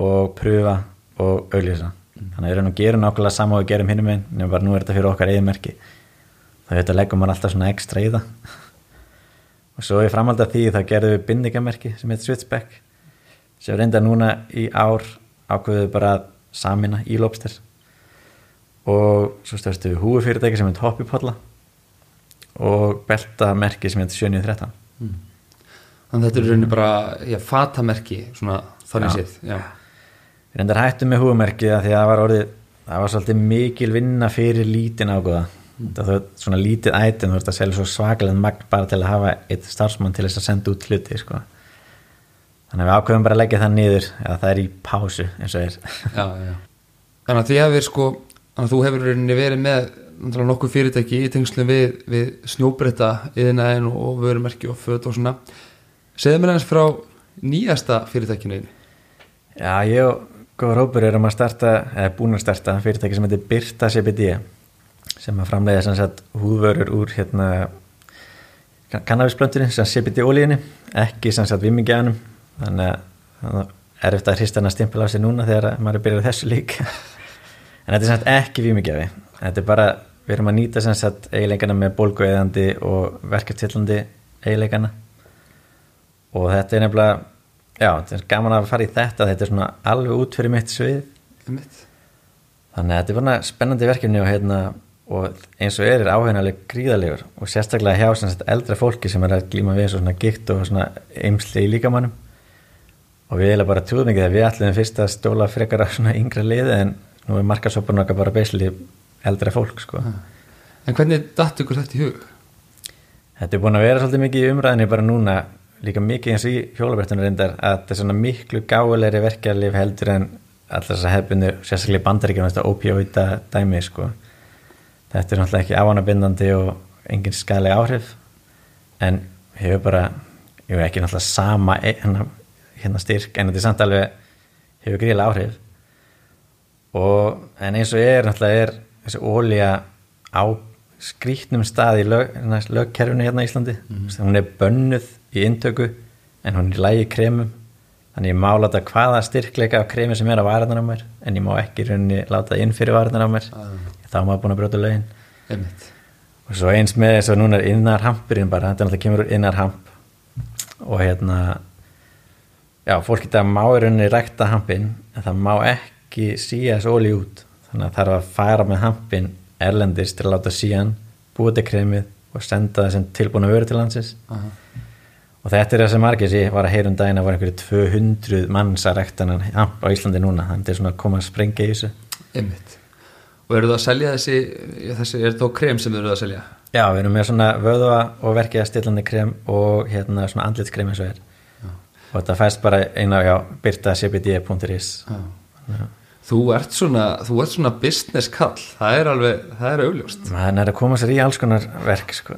og pröfa og auglýsa þannig að við erum að gera nákvæmlega sama og við gerum hinnum einn, nefnum bara nú er þetta fyrir okkar eðmerki þá þetta leggum maður alltaf svona ekstra í það. Og svo í framhald af því þá gerðum við bindingamerki sem heitir Switchback sem reynda núna í ár ákveðum við bara að samina í Lobster. Og svo stöðstu við húfyrirtæki sem heitir Hoppipodla og beltamerki sem heitir 713 þannig að þetta er rauninni bara já, fatamerki svona þannig séð já. Reyndar hættum með húfumerki að því að það var orðið það var svolítið mikil vinna fyrir lítin ágóða það var svona lítið ættin þú veist að selja svo svakalega magn bara til að hafa eitt starfsmann til þess að senda út hluti sko. þannig að við ákveðum bara að leggja það niður eða það er í pásu eins og er já, já. Þannig að því hefur sko að þú hefur verið með nokkuð fyrirtæki í tengslum við, við snjóbreyta yðinæðin og vörumerki og föt og svona segðu mér eins frá nýjasta fyrirtækinu. Já, ég og Góður Hópur erum að starta eða búin að starta fyrirtæki sem heitir Birta CBD sem að framleiða sem sagt húðvörur úr hérna kannabisblöndunni sem CBD ólíðinni ekki sem sagt vimmingjaðanum þannig að er eftir að hrista hana stimpil á sig núna þegar maður er byrjað þessu lík. En þetta er sem sagt ekki vimmingjafi þetta er bara, við erum að nýta sem sagt eiginleikana með bólgueðandi og verkeftillandi eiginleikana. Og þetta er nefnilega já, þetta er gaman að fara í þetta þetta er svona alveg út fyrir mitt svið Einmitt. þannig að þetta er bara spennandi verkefni og, hérna, og eins og er er áhengilega gríðalegur og sérstaklega hjá sagt, eldra fólki sem er að glíma við svona gikt og svona eimsli í líkamannum og við erum bara trúðum ekki þegar við ætlum fyrst að stóla frekar af svona yngra liði en nú er markasopun okkar bara beisli eldra fólk sko. En hvernig datt ykkur þetta í hug? Þetta er búin að vera svolítið mikið í umræðinni bara núna líka mikið eins í hjólabrættunum reyndar að þetta er svona miklu gáðulegri verkeflif heldur en allar þess að hefðbundu sérstaklega bandaríkjum þetta ópjóita dæmi sko. Þetta er náttúrulega ekki ávannabindandi og engin skæðlega áhrif en hefur bara hefur ekki náttúrulega sama e- hérna, hérna styrk en þetta er samt alveg hefur gríðilega áhrif og en eins og ég er náttúrulega er þessi ólíja á skrítnum stað í lög, lögkerfinu hérna í Íslandi mm -hmm. hún er bönnuð í intöku en hún er lægi kremum þannig ég má láta hvaða styrkleika af kremi sem er á varðan á mér en ég má ekki rauninni láta inn fyrir varðan á mér ah. þá má ég búin að brjóta lögin Einmitt. og svo eins með þess að núna er innar hampurinn bara, þetta er náttúrulega kemur úr innar hamp og hérna já, fólk geta má í rauninni rækta hampin en það má ekki síja þessu óli út þannig að það þarf að fara með hampin erlendist til að láta síjan búið til kremið og senda það sem tilbúin að vera til landsins Aha. Og þetta er það sem margir ég var að heyra um daginn að var einhverju 200 manns að rekta hann á Íslandi núna þannig að þetta er svona að koma að sprengja í þessu Einmitt. Og eru það að selja þessi, þessi er þó krem sem þau eru að selja? Já, við erum með svona vöðva og verkið stillandi krem og hérna svona andlitskrem eins og er Já. og þetta fæst bara eina á byrtacbd.is Já. Þú ert svona, þú ert svona business kall, það er alveg, það er augljóst. maður er að koma sér í alls konar verk sko.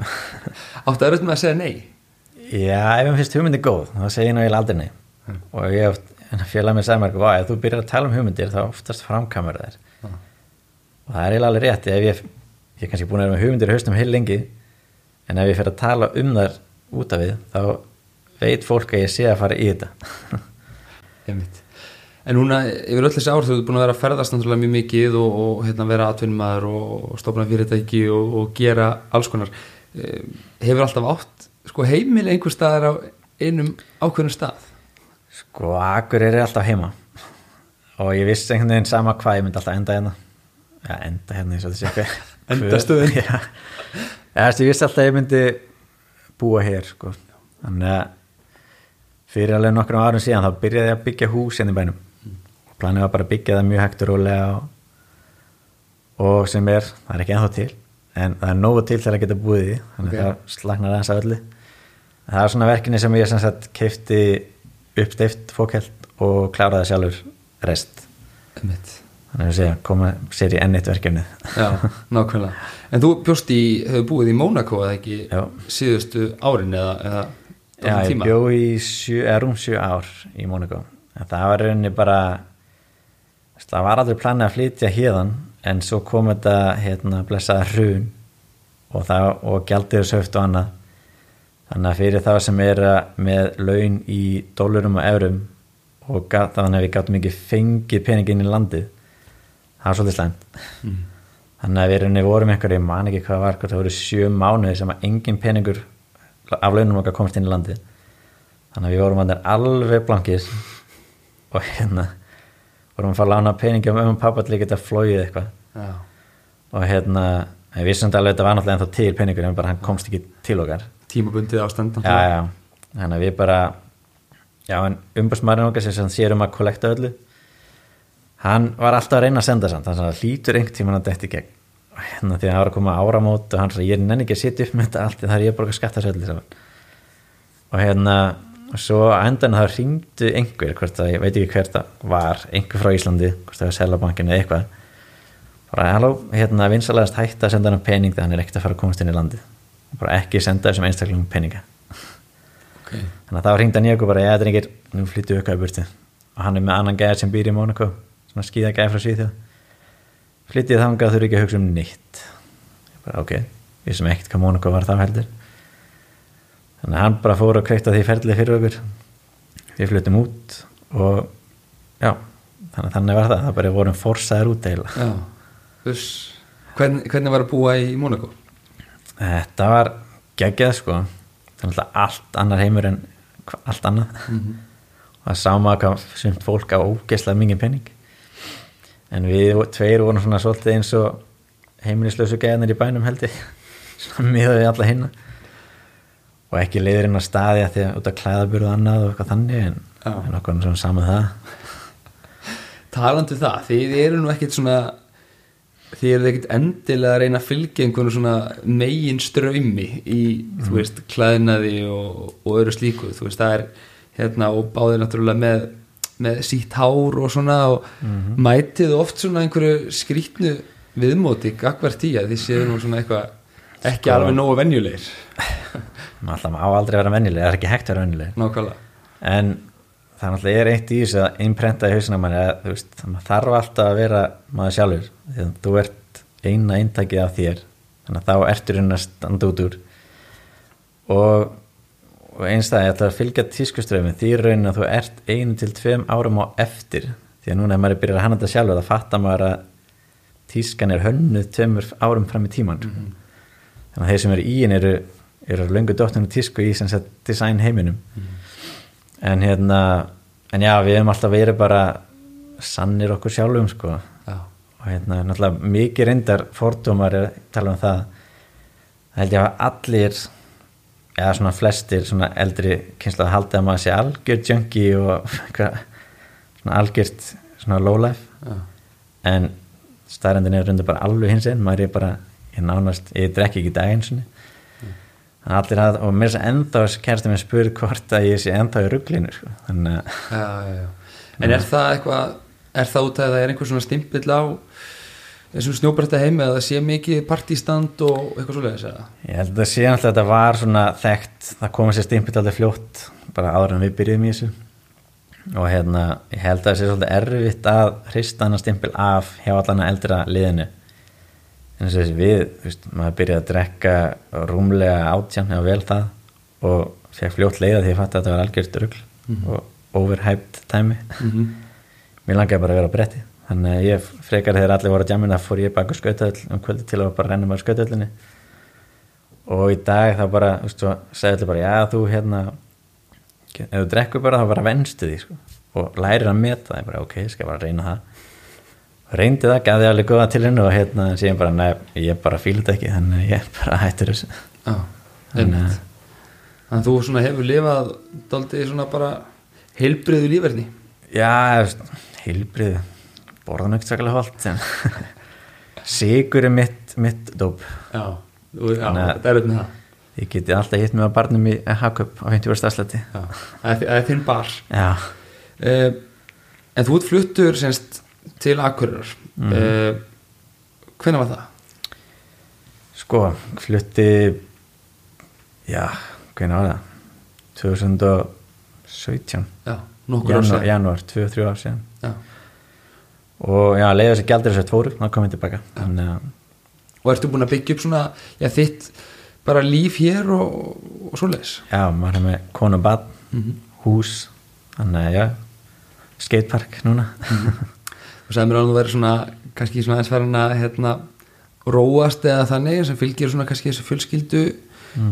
Áttu að auðvitað með að segja nei? Já, ef mér finnst hugmyndi góð þá segir ég náttúrulega aldrei nei Mm. og ég oft, félag mér sagði mér "Vá, ef þú byrjar að tala um hugmyndir þá oftast framkamur þær Mm. og það er eiginlega alveg rétt ef ég, ég er kannski búin að vera með hugmyndir haustum heil lengi en ef ég fer að tala um þær út af við þá veit fólk að ég sé að fara í þetta. En núna yfir öll þessi ár þú ert búin að vera að ferðast náttúrulega mjög mikið og, og hérna, vera atvinnumæður og, og stofna fyrirtæki og, og gera alls konar. Eh, Hefur alltaf átt sko, heimil einhver staðar á einum ákveðnum stað? Sko, akkur er alltaf heima og ég vissi einhvern veginn sama hvað ég myndi alltaf enda hérna Já, enda hérna eins og þessi Endastöðin. Þessi, ég vissi alltaf að ég myndi búa hér sko. þannig að fyrir alveg nokkrum árum síðan þá byrjaði ég að byggja hús hérna í bænum og planið var bara að byggja það mjög hægt og rólega og, og sem er, það er ekki ennþá til en það er nógu til til að geta búið í þannig Ok. að það slagnar aðeins að öllu það er svona verkinni sem ég sem sagt keifti uppsteift fókelt og kláraði sjálfur rest Einmitt. þannig að segja, koma sér í enn eitt verkefni Já, nákvæmlega. En þú bjóst í, hefur búið í Mónakó eða ekki Já. síðustu árin eða, eða Já, ég tíma? bjó í sjö, rúm sjö ár í en það var rauninni bara það var aldrei planið að flytja hérðan en svo kom þetta hérna blessaða hrun og, og gjaldir söft og annað þannig að fyrir þá sem er með laun í dólarum og eurum og gat, þannig að við gátum ekki fengið pening inn í landið það var svolítið slæmt Mm. þannig að við rauninni vorum einhverju, ég man ekki hvað það var það voru sjö mánuði sem að engin peningur af launum okkar komst inn í landið þannig að við vorum að alveg blankir og hérna vorum að fara að lána peningi um um pappa til að geta flóið eitthvað Já. og hérna, ég vissi samt alveg að þetta var náttúrulega ennþá til peningur en bara hann komst ekki til okkar Tímabundið ástand. já, já, þannig að við bara já, en umbúrsmærin okkar sem sér um að kollekta öllu. Hann var alltaf að reyna að senda samt þannig að hlýtur einhvern tímann að detti gegn. Og hérna því að það var að koma áramót og hann sagði ég er nenni ekki að sitja upp með þetta allt ég er bara að skatta söldi saman. Og hérna og svo að endan það ringdu einhver hvort að ég veit ekki hver það var einhver frá Íslandi, hvort það var Selabankinu eða eitthvað. Bara halló, hérna vinsalegast hætta að senda hann pening þegar hann er ekkert að fara að komast inn í landið bara ekki senda þessum einstaklingum peninga. Okay. þannig að þá ringdi hann ég og bara, ég er ekki nú flyttu auka í burti og hann er með annan gæðar sem býr í Mónaco svona skíða gæði frá Svíþjóð. Flyttið þangað þurfi ekki að hugsa um nýtt ég bara, ok, við sem ekkert hvað Mónaco var þá heldur. Þannig að hann bara fór að kveikta því ferlið fyrir okkur. Við flyttum út og já, þannig að þannig var það. Það bara vorum forsaður út eila Hvern, Hvernig var að búa í Monaco? Þetta var geggjað sko. Það er alltaf allt annar heimur en allt annað. Mhm. og það maður hvað sumt fólk á ógeðslega mingin penning en við tveir vorum svona svolítið eins og heimilislausu gæðanir í bænum held ég. Svona miðað við alla hinna og ekki leiður inn á staði að því að út að klæðaburðu og annað og eitthvað þannig en, en okkur svona saman það. Talandi um það, þið eru nú ekkit svona þið eru ekkit endilega að reyna að fylgja einhvern svona megin ströymi í, þú veist, klæðnaði og, og öðru slíku, þú veist, það er hérna og báðir náttúrulega með með sítt hár og svona og mætið oft svona einhverju skrítnu viðmóti gagvart í að þið séu nú svona eitthvað ekki Sko- alveg nógu venjulegir. Maður alltaf má aldrei vera vennileg, það er ekki hægt að vera vennileg nákvæmlega. En það náttúrulega er eitt í þessu að innprenta í hausina manni að þú veist, maður þarf alltaf að vera maður sjálfur, því að þú ert eina eintakið af þér þannig að þá ertur inn að standa út úr. Og, og eins það ég ætla að fylgja tískuströfum því raunin að þú ert einu til tveim árum á eftir því að núna ef maður er byrjað að hanna þetta sjálfur þá fattar maður að tískan er hönnuð tveimur árum fram í tíman þannig að þeir sem eru í henn eru, eru löngu dóttunum tísku í design heiminum en hérna en já, við hefum alltaf verið bara sannir okkur sjálfum sko. Já, og hérna, náttúrulega mikið reyndar fordómar er að tala um það. Það held ég að allir eða svona flestir svona eldri kynsla að halda að maður sé algjör junkie og svona algjört svona low life. Já, en staðrendin er rundur bara alveg hins einn maður er bara, ég nánast, ég drekki ekki daginn svona allir að, og mér er að ennþá kærstum ég spurð hvort að ég sé ennþá í rugglinu sko. þannig að já, já, já. En er það eitthvað er það út að það er einhver svona stimpill á þessum snjóbreytta heimi að það sé mikið partístand og eitthvað svoleiðis eða? Ég held að sé náttúrulega að þetta var svona þekkt, það komið sér stimpið alveg fljótt bara áður en við byrjuðum í þessu og hérna, ég held að það sé svolítið erfitt að hrista hana stimpil af hjá allana eldra liðinu en þess að við, veist, maður byrjaði að drekka rúmlega átján eða vel það og fekk fljótt leiða því ég fatt að þetta var algjört rugl og overhyped tæmi Mm mér langaði bara að vera á bretti þannig að ég frekar þegar allir voru á djamina fór ég baka skautöðl um kvöldi til að bara renna maður skautöðlinni og í dag þá bara þú veist, segði allir bara, já þú hérna ef þú drekkur bara þá bara venstu því sko. og lærir að meta það, ég bara ok, ég skal bara reyna það reyndi það, því alveg góða til hennu og hérna síðan bara, næ, ég bara fíla þetta ekki þannig ég bara hættir þessu. Já, Þannig að- Þannig að þú svona hefur lifað daldið svona bara heilbriðu lífverðni Já, heilbrið borðan ekki sakalega holt en sigur er mitt, mitt dóp. Já, þú, já þetta er auðvitað það. Ég geti alltaf hitt á barnum í Hakup á 50 verðst afslætti. Já, það er, það er þinn bar. Já, uh, En þú ert fluttur semst til Akureyrar mm. uh, Hvenær var það? sko, flutti, já, hvernig var það? 2017, Já, nokkur ár síðan janúar 2-3 ár síðan. Já. Og já, leiði þessi gældur þessi tvoru, þá kom ég tilbaka. Þannig að, Og ertu búin að byggja upp svona já, þitt bara líf hér og, og svoleiðis já, maður er með konu og bad, Mhm. hús, þannig að, já, skatepark núna. Þú sagði mér að þú verið svona kannski svona eins farin að hérna, róast eða þannig sem fylgir svona kannski þessu fjölskyldu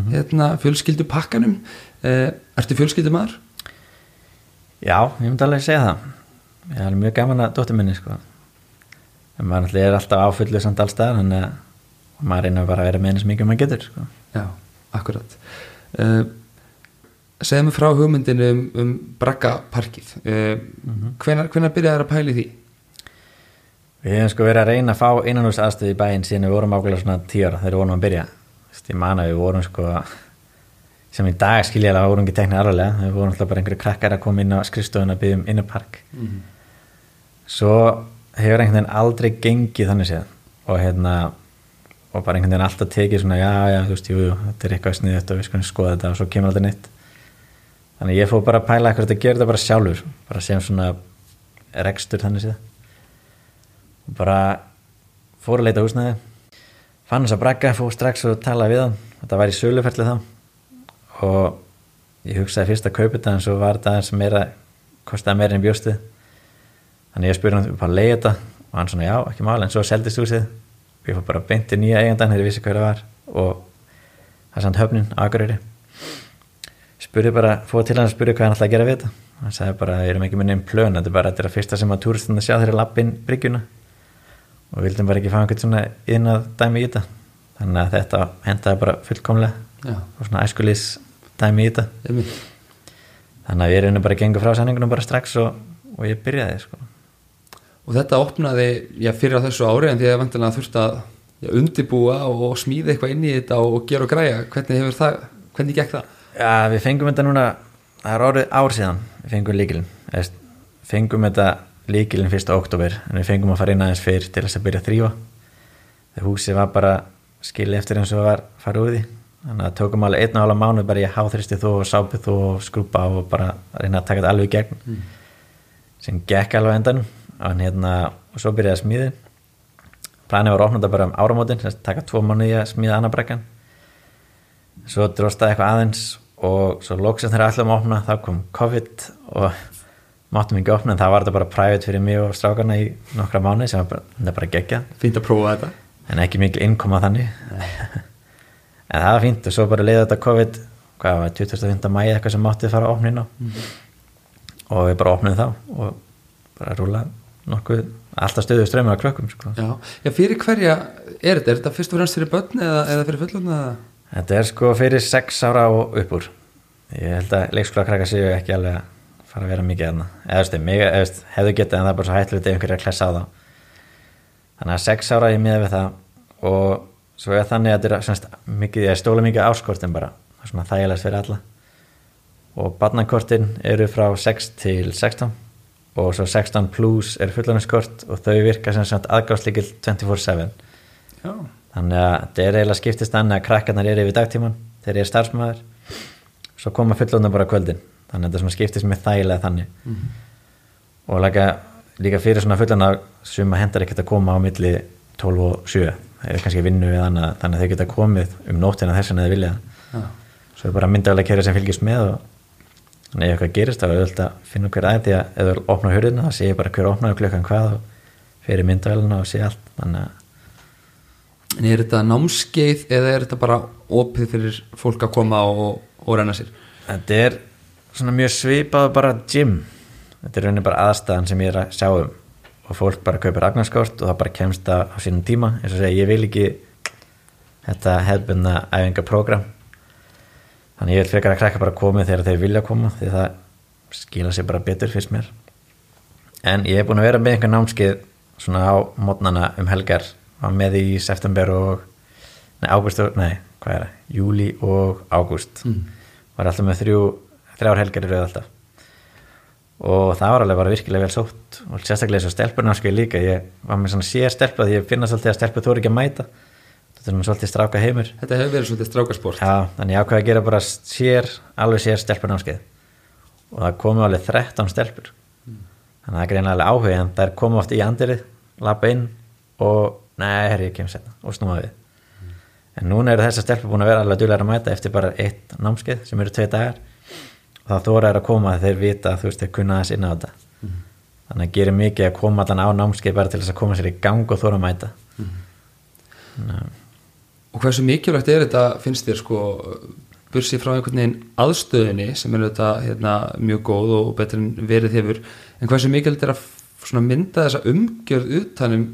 hérna, fjölskyldu pakkanum uh, Ertu fjölskyldu maður? Já, ég myndi alveg segja það. Ég er mjög gaman að dóttir minni, sko. En maður er alltaf áfullu samt allstaðar, þannig að maður reynir bara að vera með eins mikið maður getur, sko. Já, akkurat uh, Segðu mér frá hugmyndinu um, um Braggaparkið uh, hvenar, hvenar byrjaði að pæli því? Við hefum sko verið að reyna að fá innanús aðstöð í bæinn síðan við vorum ákveðlega svona tíu ára þegar við vorum að byrja. Ég man að við vorum sko sem í dag skiljaðlega vorum ekki teknið alvarlega við vorum alltaf bara einhverju krakkar að koma inn á skrifstofun að byggja um innupark svo hefur einhvern veginn aldrei gengið þannig séð. Og hérna og bara einhvern veginn alltaf tekið svona já já þú veist jú, jú, þetta er eitthvað sniðið og við skulum skoða þetta og svo kemur aldrei nýtt þannig ég fór bara að pæla eitthvað að gera þetta bara sjálfur bara sem svona rekstur þannig séð bara fór að leita á húsnæði. Fann þess að bragga, fór strax og tala við hann. Þetta var í söluferli þá. Og ég hugsaði fyrst að kaupa þetta en svo var þetta aðeins meira kostaði meira en bjóstu. Þannig ég spurði hann bara að leiða þetta? Og hann svona já, ekki máli, en svo seldist húsið. Og ég fór bara beinti nýja eigandan þegar ég vissi hvað það var. Og það samt höfnin, Akureyri. Spurði bara, fóð til hann að spurði hvað hann ætlaði að gera við þetta. Hann sagði bara, ég erum ekki með nefn plön þetta er bara, þetta er að fyrsta sem að túristunni sjá þeirra lappin bryggjuna og vildum bara ekki fá einhvern svona inn að dæmi í þetta þannig að þetta hendaði bara fullkomlega Já. og svona æskulís dæmi í þetta Einmitt. þannig að við erum bara gengið frá sanningunum bara strax og, og ég byrjaði sko. Og þetta opnaði já, fyrir á þessu ári en því að vantilega þurft að já, undibúa og smíða eitthvað inn í þetta og, gera og græja. Hvernig hefur það, hvernig gekk það? Já, við fengum þetta núna það er orðið ár síðan við fengum líkilin fengum þetta líkilin 1. oktober en við fengum að fara inn aðeins fyrr til þess að byrja að þrýfa þegar húsið var bara skilja eftir eins og var farið úr því. Þannig að tókum alveg einn og halva mánu bara ég háþristi þú og sápið þú og skrúpa og bara reyna að taka þetta alveg í gegn sem gekk alveg á endanum. En hérna, og svo byrjaði að smíði planið var þetta bara um áramótin taka tvo mánuði að smíða annar brekkan. Svo dróstaði eitthvað aðeins og svo lóksast þegar ætlum að opna þá kom COVID og máttum ekki opna en það var þetta bara private fyrir mig og strákarna í nokkra mánuði sem var bara, bara geggjað Fínt að prófa þetta. en ekki mikil innkoma þannig en það var fínt og svo bara leiði þetta COVID hvað var 25. mæði eitthvað sem mátti fara að opna inn á og við bara opnum þá og bara rúla nokkuð alltaf stöðu strömmur á krökkum sko. Já. já, fyrir hverja er þetta? Er þetta fyrst og fremst fyrir börn eða, eða fyrir fullorðna? eða? þetta er sko fyrir 6 ára og upp úr ég held að leikskóla fara að vera mikið aðna eða þú veist, hefðu getið en það er bara svo hættilegt ef einhverja klessa á þá. Þannig að 6 ára ég miða við það og svo er þannig að þetta er semst, mikið, ég stóla mikið áskortin bara. Það er svona þægilegast fyrir alla. Og barnakortin eru frá 6 til 16 og svo 16 plus er fullanarskort og þau virka sem sagt aðgáðslikil 24-7 Já. þannig að þetta er eiginlega skiptist annað að krakkarnar eru yfir dagtíman þeir eru starfsmæður svo koma fullorðna bara kvöldin þannig að þetta skiptist með þægilega þannig. Og líka, líka fyrir svona fullorðna sem að hendar ekkert að koma á milli 12 og 7 þeir eru kannski að vinna við annað þannig að þeir geta komið um nóttina þess að þeir vilja. Já. svo er bara myndaðlega kerið sem fylgjast með og þannig ef eitthvað gerist þá er auðvitað að finna hver aðeins því að ef þú opnar hurðina þá sé ég bara hver opnaði klukkan hvað og fyrir myndaðalina og sé allt. Þannig að En er þetta námskeið eða er þetta bara opið fyrir fólk að koma og, og renna sér? Þetta er svona mjög svipað bara gym. Þetta er raunin bara aðstæðan sem ég er að sjá um. Og fólk bara kaupir agnarskort og það bara kemst það á sínum tíma. Eins og segja ég vil ekki þetta hefðbunna æfingaprógram þannig ég vil frekar að krakka bara komið þegar þeir vilja koma því það skila sér bara betur fyrst mér. En ég hef búin að vera með einhver námskeið svona á mótnana um helgar. Var með í september og nei, ágúst og, nei, hvað er það, júli og ágúst. Mm. var alltaf með þrjú, þrjár helgar rauð alltaf og það var alveg bara virkilega vel sótt. Og sérstaklega svo stelpurnámskeið líka. Ég var með svona sér stelpa því ég finna svolítið að stelpur þú ekki að mæta. Þetta er svona svolítið stráka heimur. Þetta hefur verið svolítið strákarsport. Já, þannig ég ákveði að gera bara sér, alveg sér stelpurnámskeið og það komu alveg 13 stelpur. Þannig að það er greinlega áhuga en það er komu oft í andirið, lappa inn og nei, herri, ég kem setna og snúma við. En núna eru þessar stelpur búin að vera alveg djúlega að mæta eftir bara eitt námskeið sem eru tvei dagar og þá þóra er að koma að þeir vita að þú veist, þeir kunna þess inn á þetta. Þannig að gerir mikið að koma allan á námskeið bara til þess að koma sér í gang og þóra mæta. Þannig að Og hversu mikilvægt er þetta, finnst þér sko, bursið frá einhvern veginn aðstöðinni sem er þetta hérna, mjög góð og betur en verið hefur, en hversu mikilvægt er að mynda þessa umgjörð utanum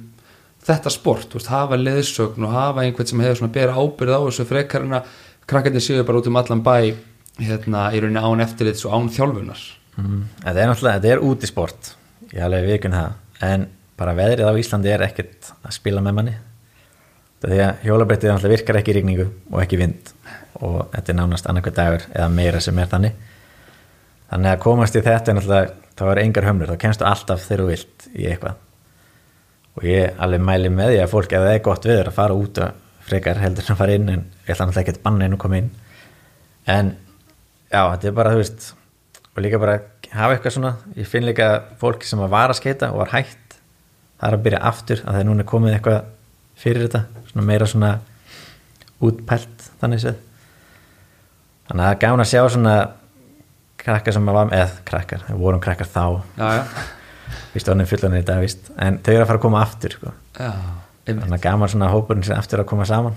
þetta sport, veist, hafa leðsögn og hafa einhvern sem hefur svona bera ábyrð á þessu frekar en að krakkarnir séu bara út um allan bæ hérna, í rauninni án eftirlits og án þjálfunar. Mm, þetta er náttúrulega, þetta er útisport ég alveg vikun það, en bara veðrið á Íslandi er ekkert að spila með manni. Því að hjólabrettið náttúrulega virkar ekki í rigningu og ekki vind og þetta er nánast annarkvæð dagur eða meira sem er þannig. Þannig að komast í þetta er náttúrulega þá er engar hömlur, þá kemstu alltaf þegar þú vilt í eitthvað. Og ég alveg mæli með því að fólk ef það er gott viður að fara út og frekar heldur að fara inn en ég ætla náttúrulega ekki að banna og koma inn. En já, þetta er bara þú veist og líka bara hafa eitthvað svona ég finn líka fólki sem var að skeita og var hægt það er að byrja aftur að það er núna komið eitthvað fyrir þetta svona meira svona útpælt þannig séð. Þannig að það er gáðan að sjá svona krakkar sem var eða krakkar, vorum krakkar þá. Já, já, víst orðin fullanir í dag víst. En þau eru að fara að koma aftur sko. þannig að gaman svona hópurinn sem aftur að koma saman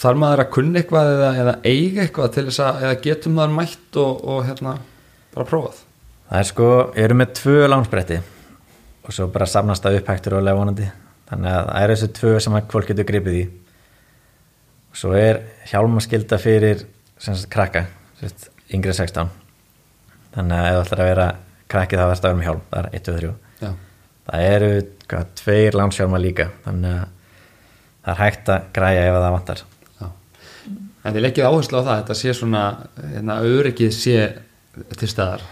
þarf maður að kunna eitthvað eða, eða eiga eitthvað til þess að eða getum maður mætt og, og hérna bara prófað? Það er sko, ég eru með tvö lánsbretti og svo bara samnast að upphæktur og vonandi. Þannig að það er þessu tvö sem fólk getur gripið í. Og svo er hjálmaskylda fyrir sagt krakka sagt, yngri 16 þannig að ef þú ætlar að vera krakki þá verður það að vera með hjálm, það er 1, 2, 3 já, það eru hvað, tveir lánshjálma líka. Þannig að það er hægt að græja ef það vantar. En þið leggið áherslu á það þetta sé svona, hérna, öryggið sé til staðar?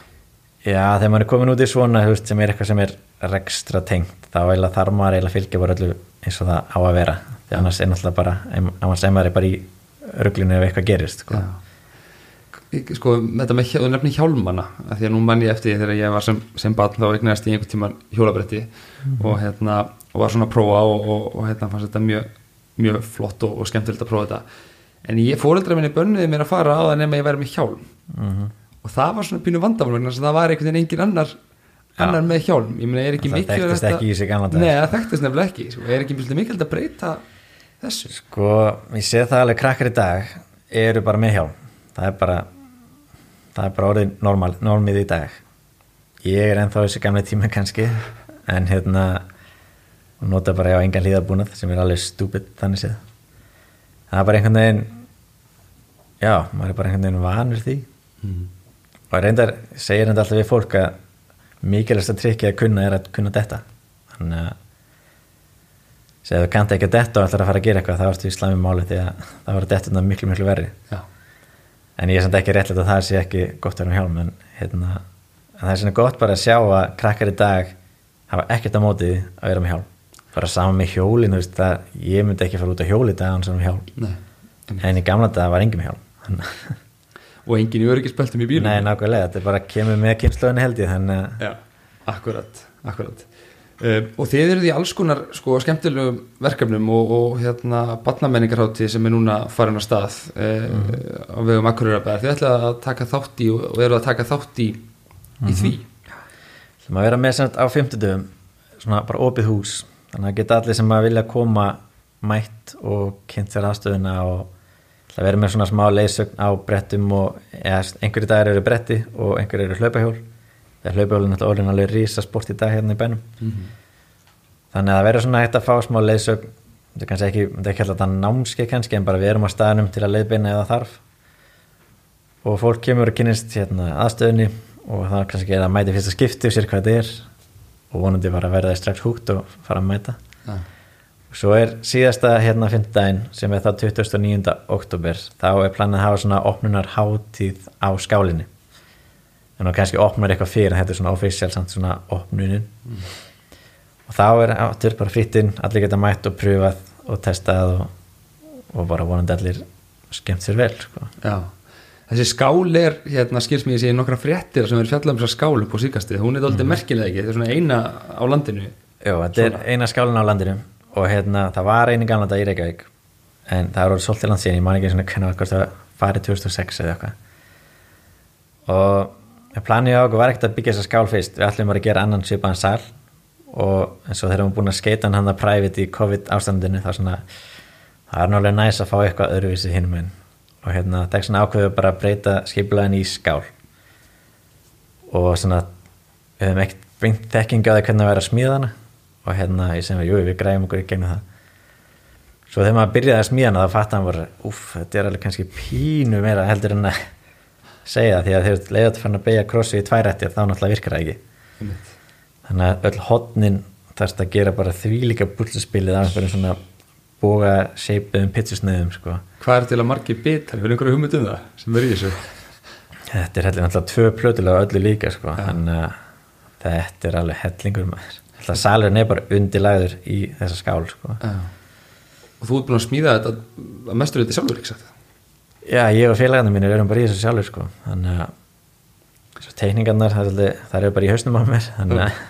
Já, þegar maður er komin út í svona veist, sem er eitthvað sem er rekstra tengt þá eiginlega þarf maður eiginlega fylgja bara öllu eins og það á að vera. Því annars er náttúrulega bara, annars er maður bara í ruglinu ef eitthvað gerist sko. Ég- sko, þetta með þú nefnir hjálmana því að nú mann ég eftir því þegar ég var sem, sem barn þá eignast í einhvern tíman hjólabretti og hérna og var svona að prófa og, og, og hérna fannst þetta mjög, mjög flott og, og skemmtilegt að prófa þetta en ég fóreldra minni bönnuði mér að fara á það nema ég væri með hjálm. Mhm. og það var svona pínu vandamál það var einhvern veginn engin annar annar með hjálm, ég ekki Það þekktist ekki í sig daga. Nei, það þekktist nefnilega ekki, sko. er ekki mikilvægt að breyta þessu? Sko, ég sé það alveg krakkar í dag eru bara með hjálm. Það er bara það er bara orðið normal, normið í dag. Ég er ennþá þessi gamle tíma kannski en hérna nota bara já engan hlýðabúnað sem er alveg stúpid þannig séð. Það er bara einhvern veginn já, maður er bara einhvern veginn vanur því. Og reyndar segir þetta alltaf við fólk að mikilvægast að tryggja að kunna er að kunna detta. Þannig að segja þú kannt ekki að detta og ætlar að fara að gera eitthvað þá ertu í slæmi máli því að það var dettuna miklu miklu verri. Já, en ég er samt ekki réttlega að það sé ekki gott að vera um hjálm en, hérna, en það er svona gott bara að sjá að krakkar í dag hafa ekkert á móti að vera með hjálm. Bara saman með hjólin, veist, það, ég myndi ekki fara út á hjóli en í gamla dag var engin með hjálm og engin í öryggisbeltum í bílum Nei, nákvæmlega, þetta er bara kemur með kynnslóðinu held ég þannig að Já, akkurat, akkurat. Uh, og þið eruð í alls konar sko, skemmtilegum verkefnum og, og hérna barnamenningarhátti sem er núna farin á stað uh, á vegum Akureyrabæðar þið ætlaði að taka þátt í og eru að taka þátt í, í því. Sem að vera með sem á fimmtudöfum svona bara opið hús. Þannig að geta allir sem að vilja koma mætt og kynnt sér aðstöðuna og það vera með svona smá leysögn á brettum og eða, einhverju dagar eru bretti og einhverju eru hlaupahjól. Hlaupahjól er náttúrulega orðin alveg rísa sport í dag hérna í bænum. Þannig að það vera svona hægt að fá smá leysögn þetta er kannski ekki, þetta er ekki alltaf þetta námskeið kannski en bara við erum á staðnum til að leiðbeina eða þarf. Og fólk kemur og kynnist hérna, aðstöðunni og það er kannski að mæti fyrsta skipti og sér hvað þetta er. Og vonandi bara verða þið strax húgt og fara að mæta. Og svo er síðasta hérna fymtudaginn sem er það 29. oktober þá er planið að hafa svona opnunar hátíð á skálinni en þá kannski opnar eitthvað fyrir þetta er svona official samt svona opnunin og þá er áttur bara frittinn allir geta mætt og pröfað og testað og, og bara vonandi allir skemmt sér vel sko. já. Þessi skál er, hérna skils mér sér nokkra fréttir sem er fjallað um þessa skál upp á síkastið, hún er doldið mm. merkilega ekki, þetta er svona eina á landinu Jó, þetta er eina skálin á landinu og hérna, það var eini gamla dag í Reykjavík en það er orðið svolítið land síðan ég man ekki svona hvernig það farið 2006 eða eitthvað. Og planið á okkur var ekkert að byggja þessa skál fyrst. Við ætlum bara að gera annan svipaðan sal. Og eins og þegar við erum búin að skeita hann að private í COVID ástandinu þá svona það er náttúrulega næs að fá eitthvað öðruvísi hinum en og hérna það er svona ákveðu bara að breyta skipulegin í skál. Og svona við hefum ekkert beint þekkingi á því hvernig og hérna ég sem að jú við græðum okkur í gegnum það svo þegar maður byrjaði að smíða hana þá fattar hann bara uff þetta er alveg kannski pínu meira heldur en að segja því að þegar leiðat fann að beigja krossu í tværætti þá náttúrulega virkar það ekki þannig að öll hotnin þarfst að gera bara þvílíka pulsaspilið af einhverjum svona boga seipiðum pitsusneiðum sko. Hvað er til að margi bitar? Fyrir einhverju hugmynd um það sem er í þessu? þetta er heldur náttúrulega tvö plötulega öllu líka sko. þannig að þetta er alveg hellingur maður Alltaf salurinn er bara undirlæður í þessa skál sko. Og þú ert búin að smíða þetta að mestur þetta sjálfur, ekki sagt? Já, ég og félagarnir mínir erum bara í þessu sjálfur sko. þannig að þessu teikningarnar, það er eru bara í hausnum á mér þannig að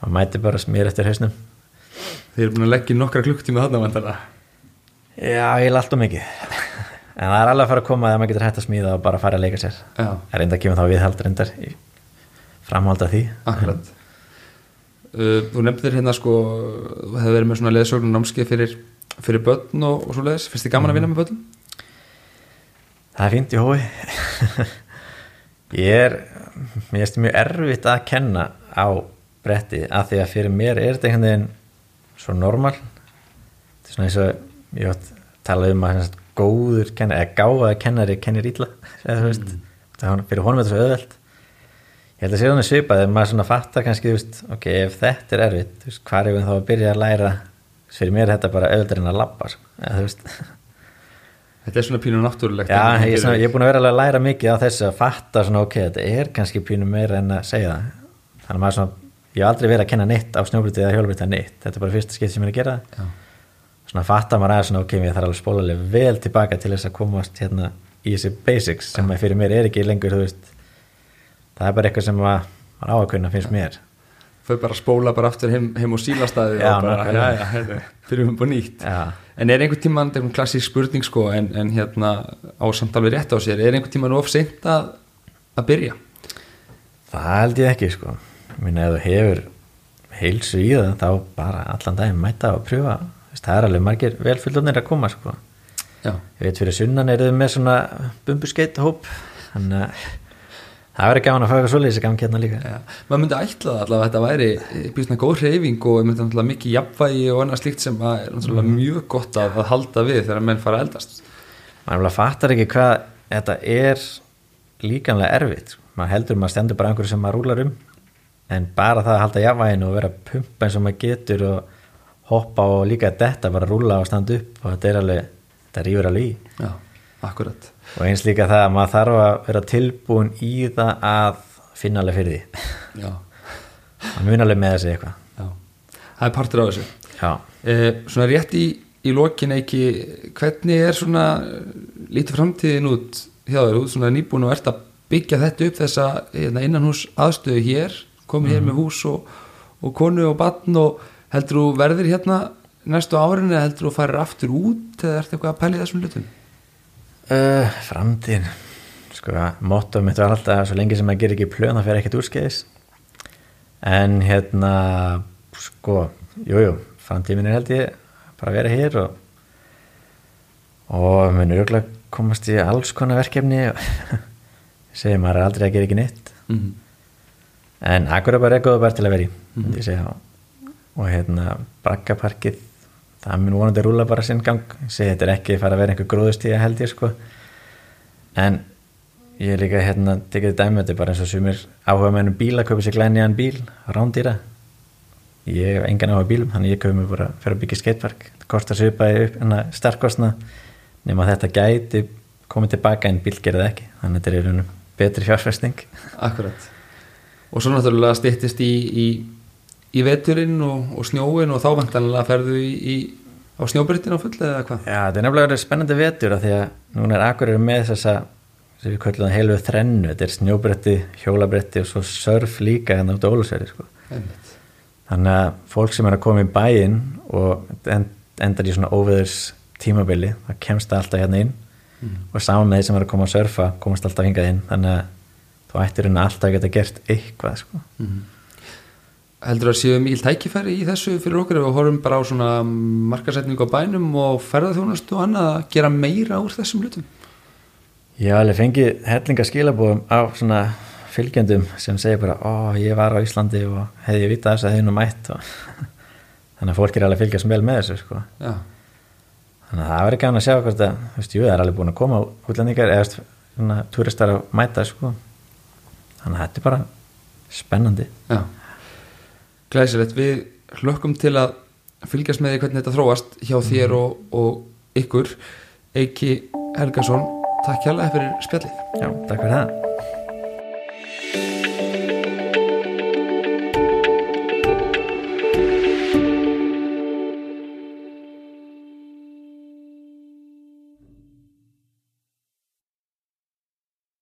maður mæti bara smýr eftir hausnum Þið eru búin að leggja nokkra klukktíma þarna. Já, ég er alltaf mikið en það er alveg að fara að koma að maður getur hægt að smíða og bara fara að leika sér Það er reynda að gefa þá viðhald reyndar í framhald af því akkurat. Uh, þú nefndir hérna sko, þú hefur verið með svona leðsögnum námskeið fyrir, fyrir börn og, og svo leiðis. Finnst þið gaman að vinna með börn? Það er fínt í hói Ég er mér finnst mjög erfitt að kenna á bretti af því að fyrir mér er þetta einhvern veginn svo normal. Þetta er svona eins og ég átt talað um að góður kennari eða gáfaði kennari kennir ítla það fyrir honum er þetta svo öðveld ég held að sé hann svipað ef maður svona fattar kannski, veist, ok, ef þetta er erfitt, veist, hvað er við þá að byrja að læra fyrir mér er þetta bara öðveldur en að labba sko. þú veist Þetta er svona pínu náttúrulegt. Já, ég, er svona, ég er búin að vera að læra mikið á þessu að fatta svona ok, þetta er kannski pínu meira en að segja það þannig að maður svona, ég hef aldrei verið að kenna neitt á snjóbriti eða hjólbriti neitt, þetta er bara fyrsta skipt sem ég er að gera Já. svona fatta maður aðeins svona ok, ég þarf alveg spólalega vel tilbaka til þess að komast hérna í þessi basics sem fyrir mér er ekki lengur, þú veist það er bara eitthvað sem að maður á að kunna finnst mér Þau bara spóla bara aftur heim, heim og sílastæði fyrir um búin nýtt. Já, En er einhvern tíman, þetta er einhvern klassísk spurning sko, en, en hérna á samt alveg rétt á sér, er einhvern tíman of seint að, að byrja? það held ég ekki sko minna ef þú hefur heilsu í það þá bara allan daginn mæta og pröfa það er alveg margir velfullunir að koma sko Já. ég veit fyrir sunnan eru þau með svona bumbuskeit hóp þannig að það verður gaman að fá eitthvað svoleiðis í gangi hérna líka Já. Maður myndi ætla það allavega að þetta væri býst með góð hreyfing og myndi náttúrulega mikið jafnvægi og annað slíkt sem er náttúrulega mjög gott að, að halda við þegar menn fara eldast. maður fattar ekki hvað þetta er líkanlega erfitt maður heldur maður stendur bara einhverju sem maður rúlar um en bara það að halda jafnvæginu og vera pumpa eins og maður getur og hoppa og líka þetta bara rúla og standa upp og þetta er alveg þetta rýfur alveg í Já, akkurat. Og eins líka það að maður þarf að vera tilbúin í það að finna alveg fyrir því. Já, að muna alveg með þessi eitthvað. Já. Það er partur af þessu. Eh, svona rétt í, í lokin ekki, hvernig er svona eh, lítið framtíðin út hjá þér, út svona nýbúin og ert að byggja þetta upp þessa hérna, innanhús aðstöðu hér, komið hér með hús og, og konu og batn og heldur þú verðir hérna næstu árin eða heldur þú farir aftur út eða ertu eitthvað að pæla í þessum hlutum? Uh, framtíðin. Sko, motto mitt var alltaf svo lengi sem maður gerir ekki plön það fer ekkert úrskeiðis. En hérna sko, jújú jú, framtíðin er held ég bara að vera hér og og mun örgulega komast í alls konar verkefni segir maður er aldrei að gera ekki neitt. Mm. en akkur er bara eitthvað bara til að vera í ég segja. Og hérna brakkaparkið það mun vonandi rúla bara sinn gang. Segi þetta er ekki að fara að vera einhver gróðustíða held ég sko. En ég er líka hérna tekið dæmi þetta er bara eins og sumir áhuga með ennum bíl að kaupa sér glænjaðan bíl rándýra. Ég hef engan áhuga bílum þannig ég kaupi mig bara fyrir að byggja skatepark. Þetta kostar svipaði upp en að starkkostna nema að þetta gæti komið tilbaka en bíl gerði ekki. Þannig að þetta er í raunum betri fjárfæsting Akkurat. Og svo náttúrulega styttist í, í, í veturinn og, og snjóin og þá vantanlega ferðu í, í, á snjóbryttin á fullu eða hvað? Já, þetta er nefnilega spennandi vetur af því að núna er Akureyri með þessa sem við kallum heilu þrennu þetta er snjóbretti, hjólabretti og svo surf líka hérna út á Ólusveri sko. Þannig að fólk sem er að koma í bæinn og end, endar í svona óveðurs tímabili, það kemst alltaf hérna inn og saman með þeir sem er að koma að surfa komast alltaf hingað inn þannig að þú ættir hérna alltaf að geta gert eitthvað sko. Heldur að séu mikil tækifæri í þessu fyrir okkur ef við horfum bara á svona markasetningu á bænum og ferðarþjónust og annað að gera meira úr þessum hlutum? Hef alveg fengið hellinga skilabóðum á svona fylgjendum sem segir bara, ó, ég var á Íslandi og hefði ég vitað þess að þau nú mætt og þannig að fólk er alveg fylgjast vel með þessu sko. Já, þannig að það verður gæðan að sjá hvort að, þú veist, jú, það er alveg búin að koma útlendingar eða svona turistar að mæta sko. þannig að þetta er bara spennandi já. Glæsilegt, við hlökkum til að fylgjast með því hvernig þetta þróast hjá þér og, og ykkur. Eiki Helgason, takk hjálpa fyrir spjallið. Já, takk fyrir það